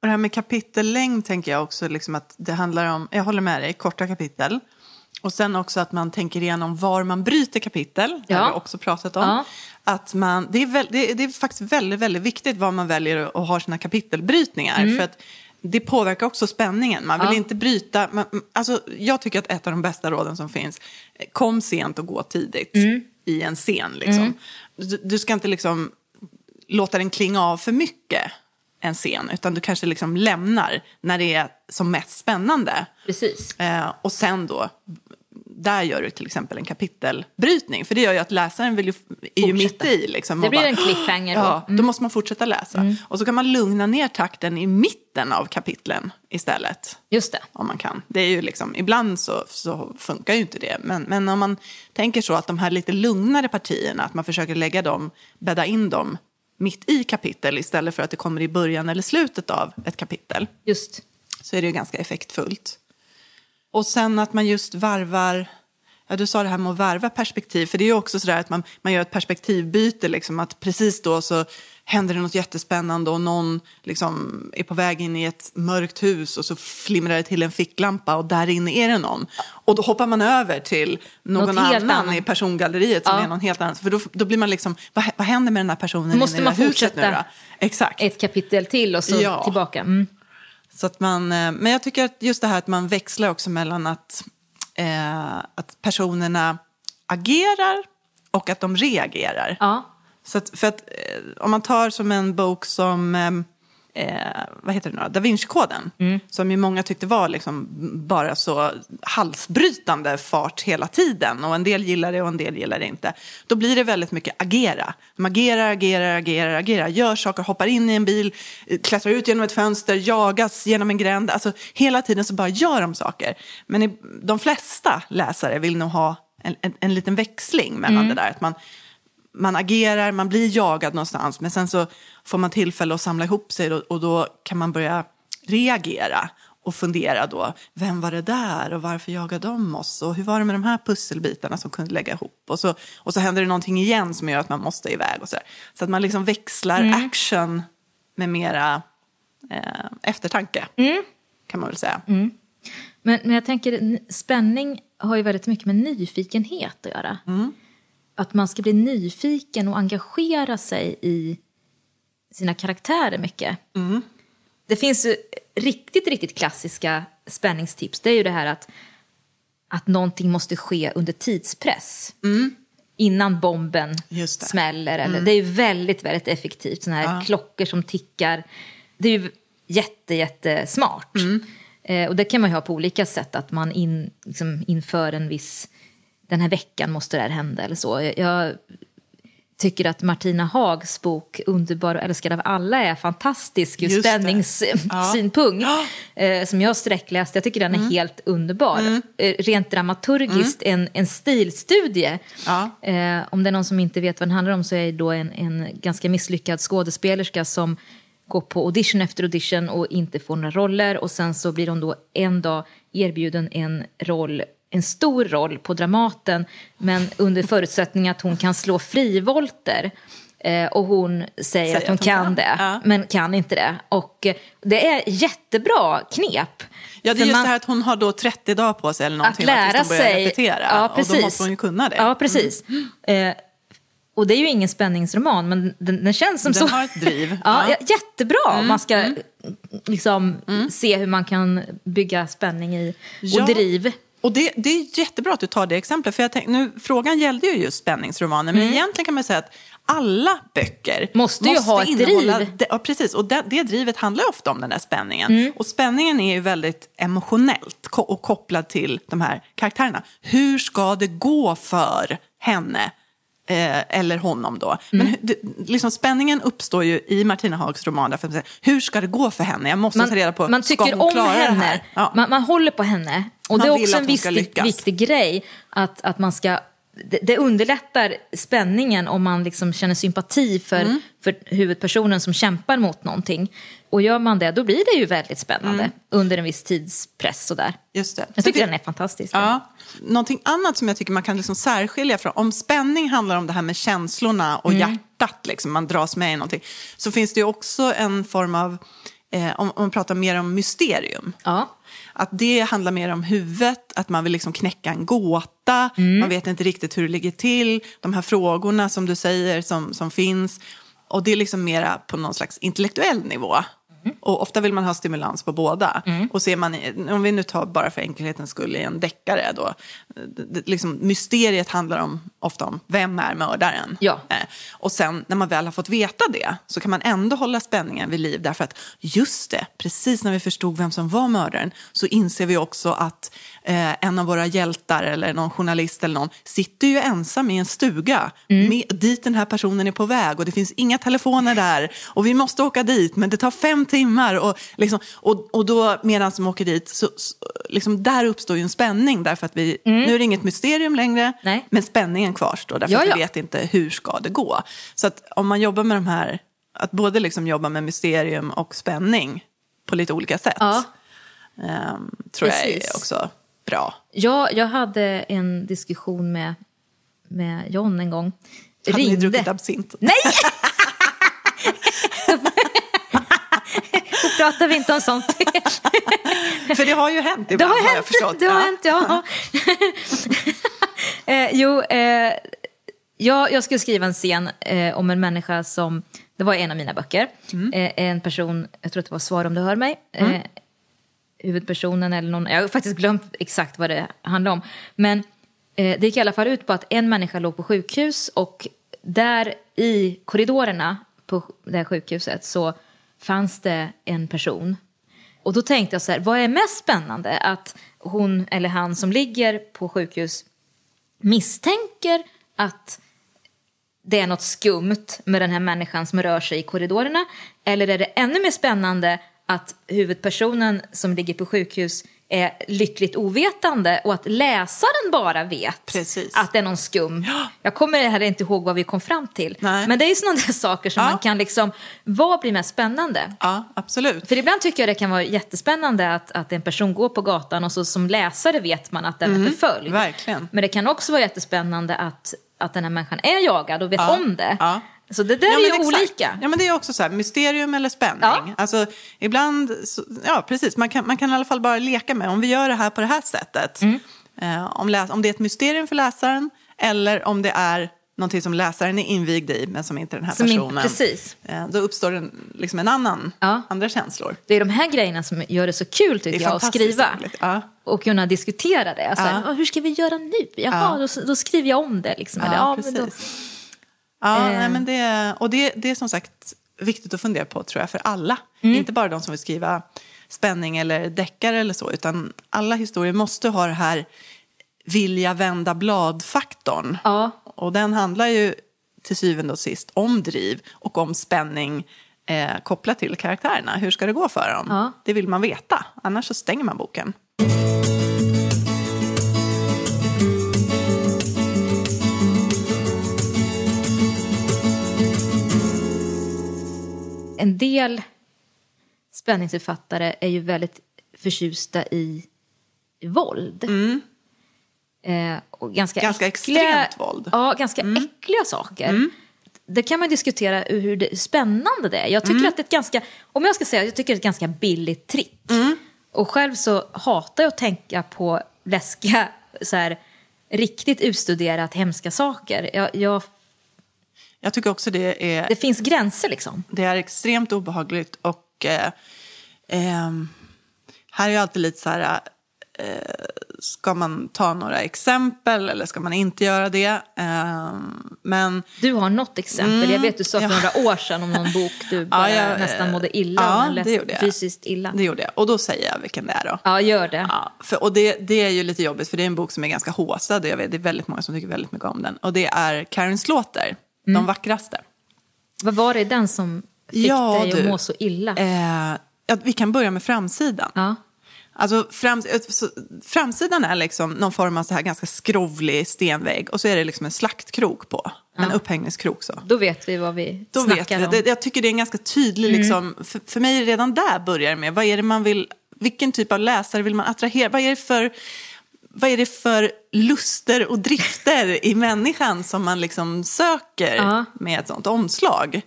Och det här med kapitellängd tänker jag också liksom att det handlar om, jag håller med dig, korta kapitel. Och sen också att man tänker igenom var man bryter kapitel. Det Ja. har vi också pratat om. Ja. Att man, det, är väl, det, det är faktiskt väldigt, väldigt viktigt var man väljer att ha sina kapitelbrytningar. Mm. För att det påverkar också spänningen. Man vill Ja. inte bryta. Man, alltså, jag tycker att ett av de bästa råden som finns, kom sent och gå tidigt Mm. i en scen. Liksom. Du, du ska inte liksom låta den klinga av för mycket en scen, utan du kanske liksom lämnar när det är som mest spännande. Precis. Eh, och sen då, där gör du till exempel en kapitelbrytning. För det gör ju att läsaren vill ju, är ju mitt i. Liksom, Det blir en cliffhanger då. Ja, då måste man fortsätta läsa. Och så kan man lugna ner takten i mitten av kapitlen istället. Just det. Om man kan. Det är ju liksom, ibland så, så funkar ju inte det. Men, men om man tänker så att de här lite lugnare partierna, att man försöker lägga dem, bädda in dem mitt i kapitel istället för att det kommer i början eller slutet av ett kapitel Just. så är det ju ganska effektfullt. Och sen att man just varvar, ja du sa det här med att varva perspektiv, för det är ju också sådär att man, man gör ett perspektivbyte, liksom, att precis då så händer det något jättespännande och någon liksom är på väg in i ett mörkt hus och så flimrar det till en ficklampa och där inne är det någon. Och då hoppar man över till någon Något annan i persongalleriet som Ja. är någon helt annan. För då, då blir man liksom, vad, vad händer med den här personen Måste i man det här huset nu fortsätta? då? Exakt. Ett kapitel till och så Ja. tillbaka. Mm. Så att man, eh, men jag tycker att just det här att man växlar också mellan att, eh, att personerna agerar och att de reagerar. Ja. Så att, för att eh, om man tar som en bok som eh, vad heter det nu? Da Vinci-koden. Som ju många tyckte var liksom bara så halsbrytande fart hela tiden. Och en del gillar det och en del gillar det inte. Då blir det väldigt mycket agera. De agerar, agerar, agerar, agerar. Gör saker, hoppar in i en bil, eh, klättrar ut genom ett fönster, jagas genom en gränd. Alltså hela tiden så bara gör de saker. Men i, de flesta läsare vill nog ha en, en, en liten växling mellan det där. Att man, man agerar, man blir jagad någonstans men sen så får man tillfälle att samla ihop sig och, och då kan man börja reagera och fundera då, vem var det där och varför jagade de oss? Och hur var det med de här pusselbitarna som kunde lägga ihop? Och så, och så händer det någonting igen som gör att man måste iväg och så där. Så att man liksom växlar action med mera eh, eftertanke kan man väl säga. Men, men jag tänker, spänning har ju väldigt mycket med nyfikenhet att göra. Att man ska bli nyfiken och engagera sig i sina karaktärer mycket. Det finns ju riktigt, riktigt klassiska spänningstips. Det är ju det här att, att någonting måste ske under tidspress. Innan bomben smäller. Eller, Det är ju väldigt, väldigt effektivt. Såna här klockor som tickar. Det är ju jätte, jättesmart. Eh, och det kan man ju ha på olika sätt. Att man in, liksom, inför en viss... Den här veckan måste det här hända eller så. Jag, jag tycker att Martina Hags bok Underbar och älskad av alla är fantastisk ur spänningssynpunkt. Eh, som jag sträckläst. Jag tycker den är helt underbar. Eh, rent dramaturgiskt en, en stilstudie. Ja. Eh, om det är någon som inte vet vad den handlar om så är det då en, en ganska misslyckad skådespelerska som går på audition efter audition och inte får några roller och sen så blir hon då en dag erbjuden en roll en stor roll på Dramaten men under förutsättning att hon kan slå frivolter Eh, och hon säger, att hon kan det, Ja. men kan inte det. Och eh, det är jättebra knep. Ja, det är just man- det här att hon har då 30 dagar på sig eller att någonting lära tills de börjar sig. repetera. Ja, precis. Och då måste hon ju kunna det. Ja, precis. Eh, och det är ju ingen spänningsroman, men den, den känns som Den så. har ett driv. ja, Ja. jättebra. Man ska liksom se hur man kan bygga spänning i och Ja. driv. Och det, det är jättebra att du tar det exemplet. För jag tänk, nu, frågan gällde ju just spänningsromaner. Men egentligen kan man säga att alla böcker Mm. Måste ju ha ett driv. Det, ja, precis. Och det, det drivet handlar ofta om den där spänningen. Mm. Och spänningen är ju väldigt emotionellt och kopplad till de här karaktärerna. Hur ska det gå för henne? Eh, eller honom då. Men Mm. det, liksom spänningen uppstår ju i Martina Hags roman. Därför hur ska det gå för henne? Jag måste Man, ta reda på, man ska tycker hon om klara det henne? Ja. man, man håller på henne. Och Man det är också en hon ska viktig, lyckas. viktig grej att, att man ska det, det underlättar spänningen om man liksom känner sympati för, Mm. för huvudpersonen som kämpar mot någonting. Och gör man det, då blir det ju väldigt spännande Mm. under en viss tidspress. Sådär. Just det. Jag tycker det- den är fantastisk. Ja. Någonting annat som jag tycker man kan liksom särskilja från, om spänning handlar om det här med känslorna och hjärtat, liksom, man dras med i någonting, så finns det ju också en form av, eh, om, om man pratar mer om mysterium. Ja. Att det handlar mer om huvudet, att man vill liksom knäcka en gåta, man vet inte riktigt hur det ligger till, de här frågorna som du säger som, som finns. Och det är liksom mera på någon slags intellektuell nivå. Och ofta vill man ha stimulans på båda. Och ser man, om vi nu tar bara för enkelhetens skull i en deckare då, det, det, liksom, mysteriet handlar om, ofta om vem är mördaren? Ja. Eh, Och sen när man väl har fått veta det så kan man ändå hålla spänningen vid liv därför att just det, precis när vi förstod vem som var mördaren så inser vi också att eh, en av våra hjältar eller någon journalist eller någon sitter ju ensam i en stuga med, dit den här personen är på väg och det finns inga telefoner där och vi måste åka dit men det tar fem timmar och, liksom, och, och då medan de åker dit så, så liksom, där uppstår ju en spänning därför att vi, nu är det inget mysterium längre Nej. men spänningen kvarstår därför Ja, att vi ja. vet inte hur ska det gå. Så att om man jobbar med de här, att både liksom jobba med mysterium och spänning på lite olika sätt. Ja. ehm, tror jag Precis. är också bra. Jag, jag hade en diskussion med, med John en gång. Hade ni druckit absint? Nej! Då pratar vi inte om sånt. För det har ju hänt Det ibland har har jag hänt, förstått. det har Ja. hänt, ja. eh, jo, eh, jag, jag skulle skriva en scen eh, om en människa som, det var en av mina böcker, Mm. eh, en person, jag tror att det var Svar om du hör mig, eh, huvudpersonen eller någon, jag har faktiskt glömt exakt vad det handlar om. Men eh, det gick i alla fall ut på att en människa låg på sjukhus och där i korridorerna på det här sjukhuset så fanns det en person. Och då tänkte jag så här, vad är mest spännande? Att hon eller han som ligger på sjukhus misstänker att det är något skumt med den här människan som rör sig i korridorerna? Eller är det ännu mer spännande att huvudpersonen som ligger på sjukhus är lyckligt ovetande och att läsaren bara vet Precis. att det är någon skum. Jag kommer heller inte ihåg vad vi kom fram till. Nej. Men det är ju sådana där saker som Ja. man kan liksom, vad blir mest spännande? ja, absolut. För ibland tycker jag det kan vara jättespännande att, att en person går på gatan och så som läsare vet man att den är förföljd. verkligen. Men det kan också vara jättespännande att, att den här människan är jagad och vet Ja, om det. Ja. Så det där Ja, är ju exakt. olika. Ja, men det är också så här, mysterium eller spänning. Ja. Alltså, ibland, så, ja precis, man kan, man kan i alla fall bara leka med, om vi gör det här på det här sättet. Mm. Eh, om, läs, om det är ett mysterium för läsaren eller om det är någonting som läsaren är invigd i men som inte den här Som personen. precis. Eh, då uppstår en, liksom en annan, Ja. andra känslor. Det är de här grejerna som gör det så kul tycker jag att skriva. ja. Och kunna diskutera det. Alltså, Ja. "Åh, Hur ska vi göra nu? Jaha, då, då skriver jag om det. Liksom. Eller, ja, precis. Ja, Eh. nej, men det, och det, det är som sagt viktigt att fundera på tror jag för alla. Mm. Inte bara de som vill skriva spänning eller deckare eller så, utan alla historier måste ha det här vilja vända blad-faktorn. Ja. Och den handlar ju till syvende och sist om driv och om spänning eh, kopplat till karaktärerna. Hur ska det gå för dem? Ja. Det vill man veta, annars så stänger man boken. En del spänningsförfattare är ju väldigt förtjusta i våld. Eh, och ganska Mm. Ganska äckliga, extremt våld. Mm. Ja, ganska äckliga saker. det kan man diskutera hur det, spännande det är. Jag tycker att det är ett ganska, om jag ska säga, jag tycker det är ett ganska billigt trick. Och själv så hatar jag att tänka på läskiga, så här, riktigt utstuderat hemska saker. Jag, jag, Jag tycker också det är, det finns gränser liksom. det är extremt obehagligt och eh, ehm, här är ju alltid lite så här, eh, ska man ta några exempel eller ska man inte göra det? Ehm, men Du har något exempel. Jag vet du sa för Mm, ja. några år sedan om någon bok du bara jag, nästan eh, mådde illa ja, men det gjorde jag. fysiskt illa. det gjorde jag, och då säger jag vilken det är då. Ja, gör det. Ja, för, och det, det är ju lite jobbigt för det är en bok som är ganska håsad och jag vet, det är väldigt många som tycker väldigt mycket om den. Och det är Karen Slaughter, Mm. De vackraste. Vad var det den som fick Ja, dig att du. må så illa? Eh, ja, vi kan börja med framsidan. Ja. Alltså fram, så, framsidan är liksom någon form av så här ganska skrovlig stenvägg och så är det liksom en slaktkrok på. En upphängningskrok så. Då vet vi vad vi Då vet snackar vi. om. Mm. Det, jag tycker det är en ganska tydlig, liksom, för, för mig redan där börjar det med, vad är det man vill, vilken typ av läsare vill man attrahera? Vad är det för, vad är det för luster och drifter i människan som man liksom söker Ja. med ett sånt omslag?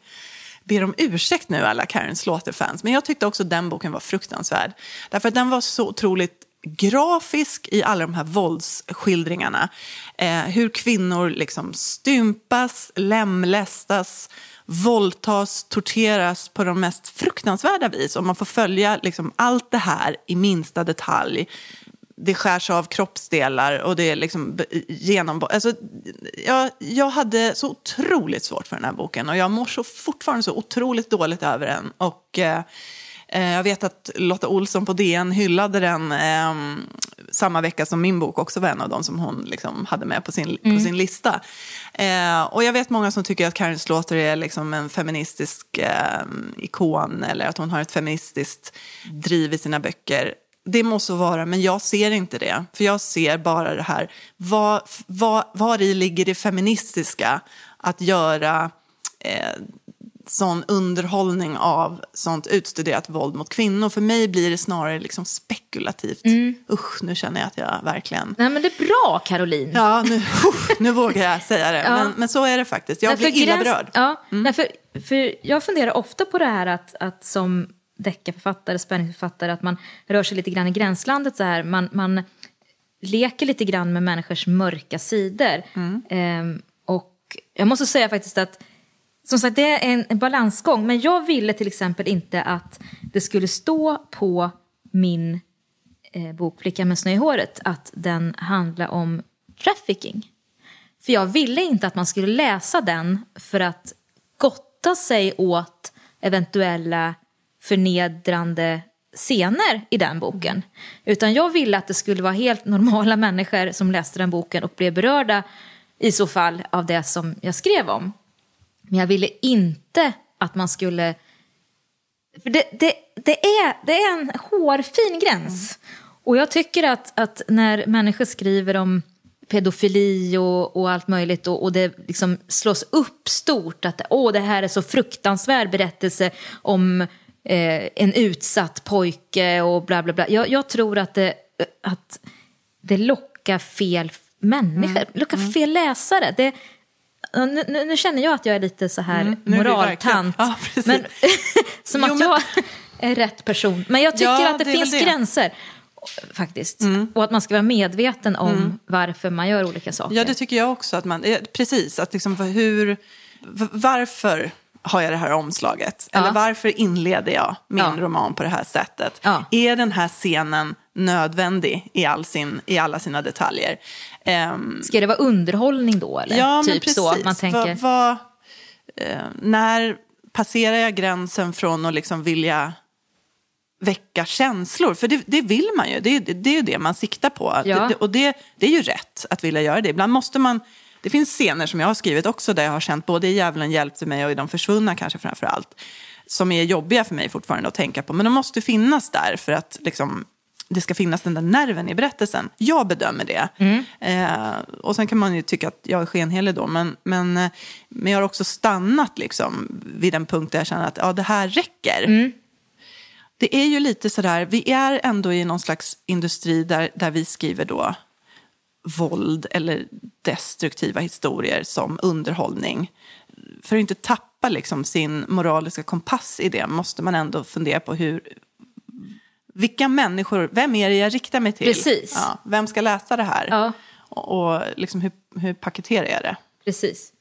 Ber om ursäkt nu alla Karen Slaughter-fans, men jag tyckte också den boken var fruktansvärd. Därför att den var så otroligt grafisk i alla de här våldsskildringarna. Eh, hur kvinnor liksom stympas, lemlästas, våldtas, torteras på de mest fruktansvärda vis. Och man får följa liksom allt det här i minsta detalj. Det skärs av kroppsdelar och det är liksom genom... Alltså, jag, jag hade så otroligt svårt för den här boken och jag mår så fortfarande så otroligt dåligt över den. Och eh, eh, jag vet att Lotta Olsson på DN hyllade den eh, samma vecka som min bok också var en av dem som hon liksom hade med på sin, på sin lista. Eh, och jag vet många som tycker att Karen Slaughter är liksom en feministisk eh, ikon eller att hon har ett feministiskt driv i sina böcker. Det må så vara, men jag ser inte det. För jag ser bara det här, vad, vad, var i ligger det feministiska att göra eh, sån underhållning av sånt utstuderat våld mot kvinnor. För mig blir det snarare liksom spekulativt. Usch, nu känner jag att jag verkligen... Nej, men det är bra, Caroline. Ja, nu, usch, nu vågar jag säga det. Men, men så är det faktiskt. Jag Därför blir illa gräns- berörd. Ja, därför, för jag funderar ofta på det här att, att som deckarförfattare, spänningsförfattare, att man rör sig lite grann i gränslandet så här. Man, man leker lite grann med människors mörka sidor. Ehm, och jag måste säga faktiskt att som sagt, det är en, en balansgång. Men jag ville till exempel inte att det skulle stå på min eh, bok Flickan med snö i håret att den handlar om trafficking. För jag ville inte att man skulle läsa den för att gotta sig åt eventuella förnedrande scener i den boken. Utan jag ville att det skulle vara helt normala människor som läste den boken och blev berörda i så fall av det som jag skrev om. Men jag ville inte att man skulle... För det, det, det, är, det är en hårfin gräns. Och jag tycker att, att när människor skriver om pedofili och, och allt möjligt och, och det liksom slås upp stort att åh, det här är så fruktansvärd berättelse om eh, en utsatt pojke och bla bla bla. Jag, jag tror att det, att det lockar fel människor, lockar fel läsare. Det, Nu, nu, nu känner jag att jag är lite så här Mm, moraltant. Ja, men, som Jo, att men- jag är rätt person. Men jag tycker Ja, att det, det finns det. gränser. Faktiskt. Mm. Och att man ska vara medveten om varför man gör olika saker. Ja, det tycker jag också. Att man, eh, precis, att liksom hur, varför har jag det här omslaget? Ja. Eller varför inleder jag min Ja. roman på det här sättet? Ja. Är den här scenen nödvändig i, all sin, i alla sina detaljer? Ehm, Ska det vara underhållning då? Eller? Ja, typ men precis. så att man tänker... Vad- vad, eh, när passerar jag gränsen från att liksom vilja väcka känslor? För det, det vill man ju. Det, är- det är ju det man siktar på. Ja. Det, och det, det är ju rätt att vilja göra det. Ibland måste man... Det finns scener som jag har skrivit också där jag har känt både i Djävulen hjälpte mig och i De försvunna kanske framför allt. Som är jobbiga för mig fortfarande att tänka på. Men de måste finnas där för att liksom, det ska finnas den där nerven i berättelsen. Jag bedömer det. Eh, och sen kan man ju tycka att jag är skenhelig då. Men, men, eh, men jag har också stannat liksom, vid en punkt där jag känner att ja, det här räcker. Det är ju lite sådär, vi är ändå i någon slags industri där, där vi skriver då våld eller destruktiva historier som underhållning. för att inte tappa liksom sin moraliska kompass i det måste man ändå fundera på hur, vilka människor, vem är det jag riktar mig till? Precis. Ja, vem ska läsa det här? Ja. Och, och liksom hur, hur paketerar jag det? Precis.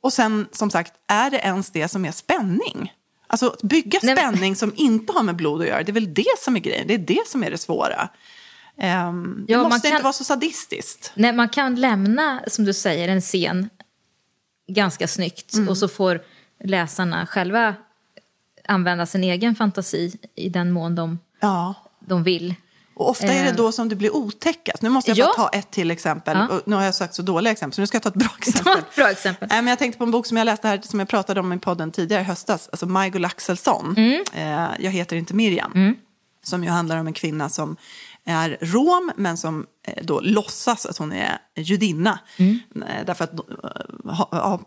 Och sen som sagt, är det ens det som är spänning? Alltså att bygga Nej, men- spänning som inte har med blod att göra, det är väl det som är grejen. Det är det som är det svåra. Ehm, det Ja, man måste kan- inte vara så sadistiskt. Nej, man kan lämna, som du säger, en scen ganska snyggt Mm. och så får läsarna själva använda sin egen fantasi i den mån de, Ja. de vill. Och ofta är det då som det blir otäckast. Nu måste jag Ja. bara ta ett till exempel. Ja. Nu har jag sagt så dåliga exempel, så nu ska jag ta ett bra Ta exempel. ett bra exempel. Nej, men jag tänkte på en bok som jag läste här, som jag pratade om i podden tidigare i höstas. Alltså Majgull Axelsson. Mm. Eh, jag heter inte Miriam. Som ju handlar om en kvinna som är rom, men som eh, då låtsas att hon är judinna. Mm. Eh, därför att eh,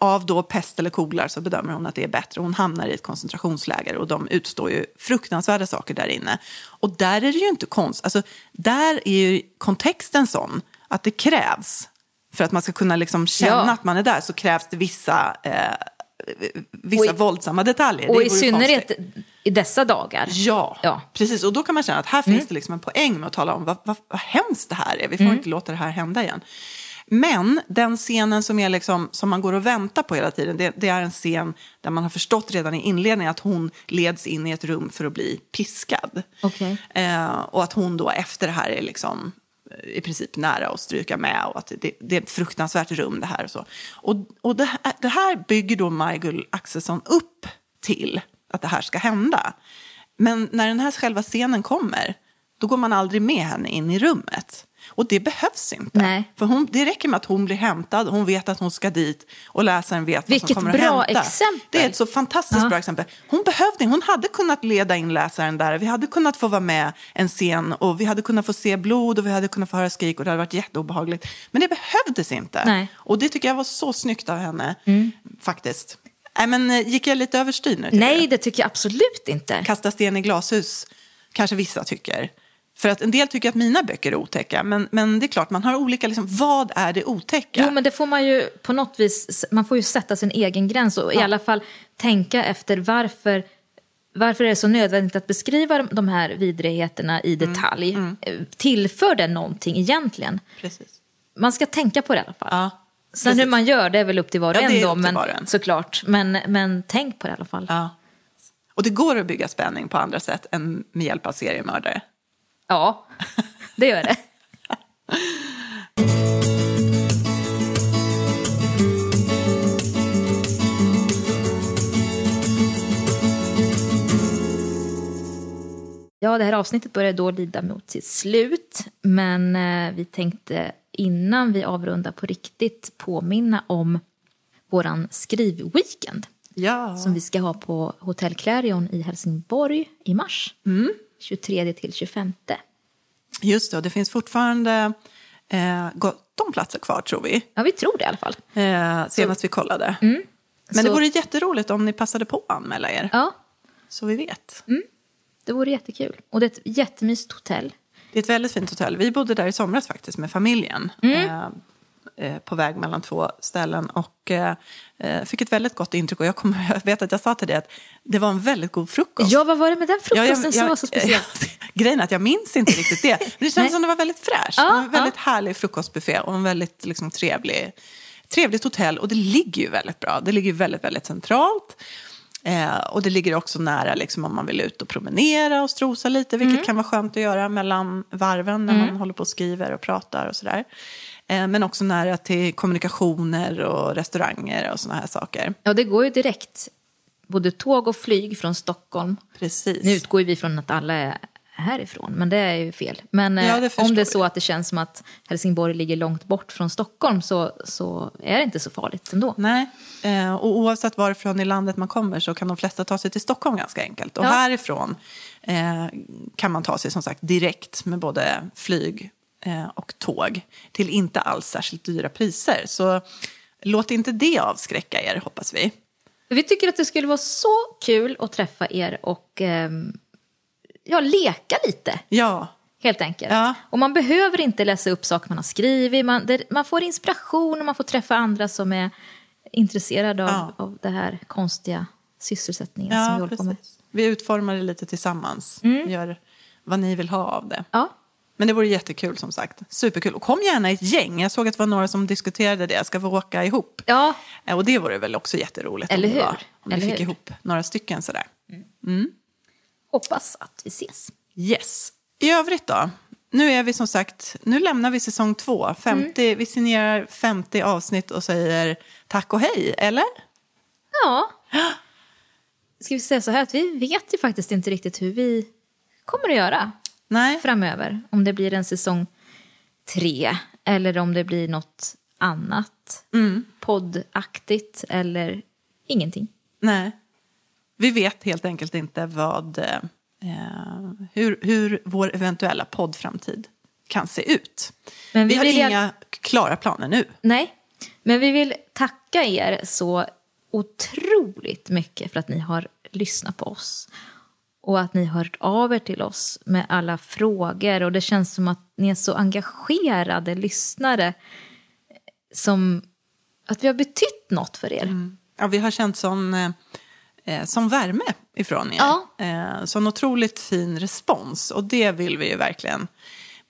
av då pest eller kolera så bedömer hon att det är bättre. Hon hamnar i ett koncentrationsläger och de utstår ju fruktansvärda saker där inne. Och där är det ju inte konst. Alltså, där är ju kontexten sån att det krävs för att man ska kunna liksom känna Ja. att man är där så krävs det vissa, eh, vissa i- våldsamma detaljer. Och i synnerhet konstigt. i dessa dagar. Ja, Ja. Mm. precis. Och då kan man känna att här finns det liksom en poäng med att tala om vad, vad, vad hemskt det här är. Vi får Mm. inte låta det här hända igen. Men den scenen som, är liksom, som man går och väntar på hela tiden, det, det är en scen där man har förstått redan i inledningen att hon leds in i ett rum för att bli piskad. Okej. Eh, och att hon då efter det här är liksom i princip nära att stryka med och att det, det är ett fruktansvärt rum det här och så. Och, och det, det här bygger då Majgull Axelsson upp till att det här ska hända. Men när den här själva scenen kommer, då går man aldrig med henne in i rummet. Och det behövs inte. Nej. För hon, det räcker med att hon blir hämtad, hon vet att hon ska dit och läsaren vet vad Vilket som kommer bra att hända. exempel. Det är ett så fantastiskt Ja. bra exempel. Hon behövde, hon hade kunnat leda in läsaren där. Vi hade kunnat få vara med en scen och vi hade kunnat få se blod och vi hade kunnat få höra skrik och det hade varit jätteobehagligt. Men det behövdes inte. Nej. Och det tycker jag var så snyggt av henne, faktiskt. Nej, men eh, gick jag lite överstyr nu? Nej, det tycker jag absolut inte. Kasta sten i glashus, kanske vissa tycker. För att en del tycker att mina böcker är otäcka, men, men det är klart, man har olika, liksom, vad är det otäcka? Jo, men det får man ju på något vis, man får ju sätta sin egen gräns och i alla fall tänka efter varför, varför är det så nödvändigt att beskriva de här vidrigheterna i Mm, detalj. Eh, Tillför det någonting egentligen? Precis. Man ska tänka på det i alla fall. Ja, Sen hur precis. man gör det är väl upp till var och Ja, en då, men, en. såklart. Men, men tänk på det i alla fall. Ja. Och det går att bygga spänning på andra sätt än med hjälp av seriemördare. Ja, det gör det. Ja, det här avsnittet börjar då lida mot sitt slut. Men eh, vi tänkte innan vi avrundar på riktigt påminna om våran skrivweekend Ja. som vi ska ha på Hotell Clarion i Helsingborg i mars. 23 till 25. Just det, och det finns fortfarande eh, gott om platser kvar tror vi. Ja, vi tror det i alla fall. Eh, senast vi kollade. Men det Så- vore jätteroligt om ni passade på att anmäla er. Ja, Så vi vet. det vore jättekul. Och det är ett jättemysigt hotell. Det är ett väldigt fint hotell. Vi bodde där i somras faktiskt med familjen. Eh, eh, på väg mellan två ställen. Och eh, eh, fick ett väldigt gott intryck. Och jag, kommer, jag vet att jag sa till dig att det var en väldigt god frukost. Ja, vad var det med den Ja, frukosten som var så speciell? grejen är att jag minns inte riktigt det. Men det känns Nej. som det var väldigt fräscht. Ja, en väldigt ja. härlig frukostbuffé och en väldigt liksom, trevlig, trevligt hotell. Och det ligger ju väldigt bra. Det ligger väldigt, väldigt centralt. Eh, och det ligger också nära liksom, om man vill ut och promenera och strosa lite. Vilket Mm. kan vara skönt att göra mellan varven när man håller på och skriver och pratar och sådär. Eh, men också nära till kommunikationer och restauranger och sådana här saker. Ja, det går ju direkt. Både tåg och flyg från Stockholm. Precis. Nu utgår vi från att alla är härifrån, men det är ju fel. Men Ja, eh, det förstår om det är så att det känns som att Helsingborg ligger långt bort från Stockholm så, så är det inte så farligt ändå. Nej, eh, och oavsett varifrån i landet man kommer så kan de flesta ta sig till Stockholm ganska enkelt. Och Ja. härifrån eh, kan man ta sig som sagt direkt med både flyg eh, och tåg till inte alls särskilt dyra priser. Så låt inte det avskräcka er, hoppas vi. Vi tycker att det skulle vara så kul att träffa er och ehm, ja, leka lite. Ja, Helt enkelt. Ja. Och man behöver inte läsa upp saker man har skrivit. Man, det, man får inspiration och man får träffa andra som är intresserad av, Ja. av det här konstiga sysselsättningen som vi Ja, håller på med. Vi utformar det lite tillsammans. Mm. Gör vad ni vill ha av det. Ja, Men det vore jättekul som sagt. Superkul. Och kom gärna i ett gäng. Jag såg att det var några som diskuterade det. Ska vi åka ihop? ja Eh, Och det vore väl också jätteroligt. Eller om det hur? Var, om vi fick hur? ihop några stycken sådär. hoppas att vi ses. Yes. I övrigt då? Nu är vi som sagt, nu lämnar vi säsong två. 50, Mm. Vi signerar 50 avsnitt och säger tack och hej, eller? Ja. Ska vi säga så här att vi vet ju faktiskt inte riktigt hur vi kommer att göra Nej, framöver. Om det blir en säsong tre eller om det blir något annat poddaktigt eller ingenting. nej. Vi vet helt enkelt inte vad, eh, hur, hur vår eventuella poddframtid kan se ut. Men vi vi har vill inga klara planer nu. Nej, men vi vill tacka er så otroligt mycket för att ni har lyssnat på oss. Och att ni har hört av er till oss med alla frågor. Och det känns som att ni är så engagerade lyssnare. Som att vi har betytt något för er. Ja, vi har känt sån, eh, eh, sån värme ifrån er. Ja. Eh, sån otroligt fin respons. Och det vill vi ju verkligen,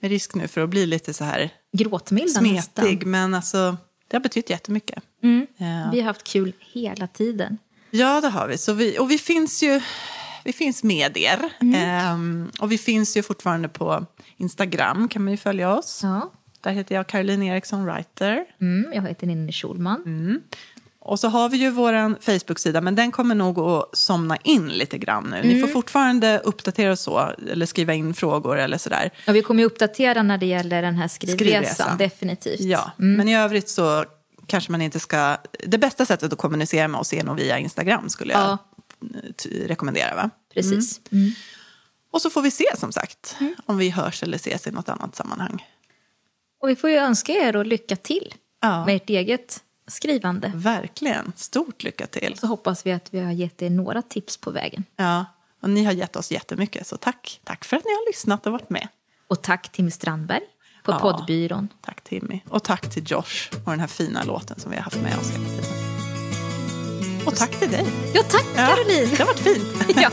med risk nu för att bli lite så här Gråtmilda smetig, nästan. men alltså det har betytt jättemycket. Mm. Eh, Vi har haft kul hela tiden. Ja, det har vi. Så vi och vi finns ju vi finns med er. Mm. Ehm, och vi finns ju fortfarande på Instagram, kan man ju följa oss. Ja. Där heter jag Caroline Eriksson Writer. Mm, jag heter Ninni Schulman. Och så har vi ju vår Facebook-sida, men den kommer nog att somna in lite grann nu. Ni får Mm. fortfarande uppdatera oss så, eller skriva in frågor eller sådär. Och vi kommer ju uppdatera när det gäller den här skrivresan, Skrivresan. definitivt. Ja, Mm. men i övrigt så kanske man inte ska... Det bästa sättet att kommunicera med oss är nog via Instagram, skulle jag Ja. Rekommendera. Va? Precis. Mm. Och så får vi se, som sagt, om vi hörs eller ses i något annat sammanhang. Och vi får ju önska er då lycka till Ja. med ert eget skrivande. Verkligen. Stort lycka till. Så hoppas vi att vi har gett er några tips på vägen. Ja, och ni har gett oss jättemycket, så tack. Tack för att ni har lyssnat och varit med. Och tack Tim Strandberg på Ja. poddbyrån. Tack Timmy. Och tack till Josh och den här fina låten som vi har haft med oss hela tiden. Och tack till dig. Ja, tack Ja, Caroline! Det har varit fint. Ja.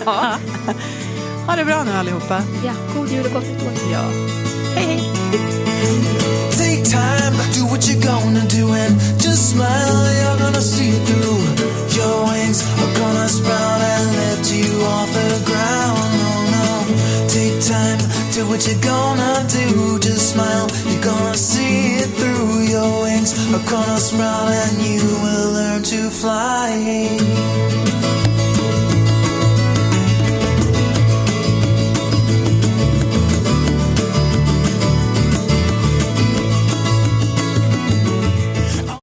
Ha det bra nu allihopa. ja, god jul och gott nytt år. Ja. Hej hej. Take time, do what you're gonna do and just smile. You're gonna see it through. Your wings are gonna sprout and lift you off the ground. Oh no. Take time, do what you're gonna do. Just smile. You're gonna see it through. Your wings are gonna sprout and you will learn to fly.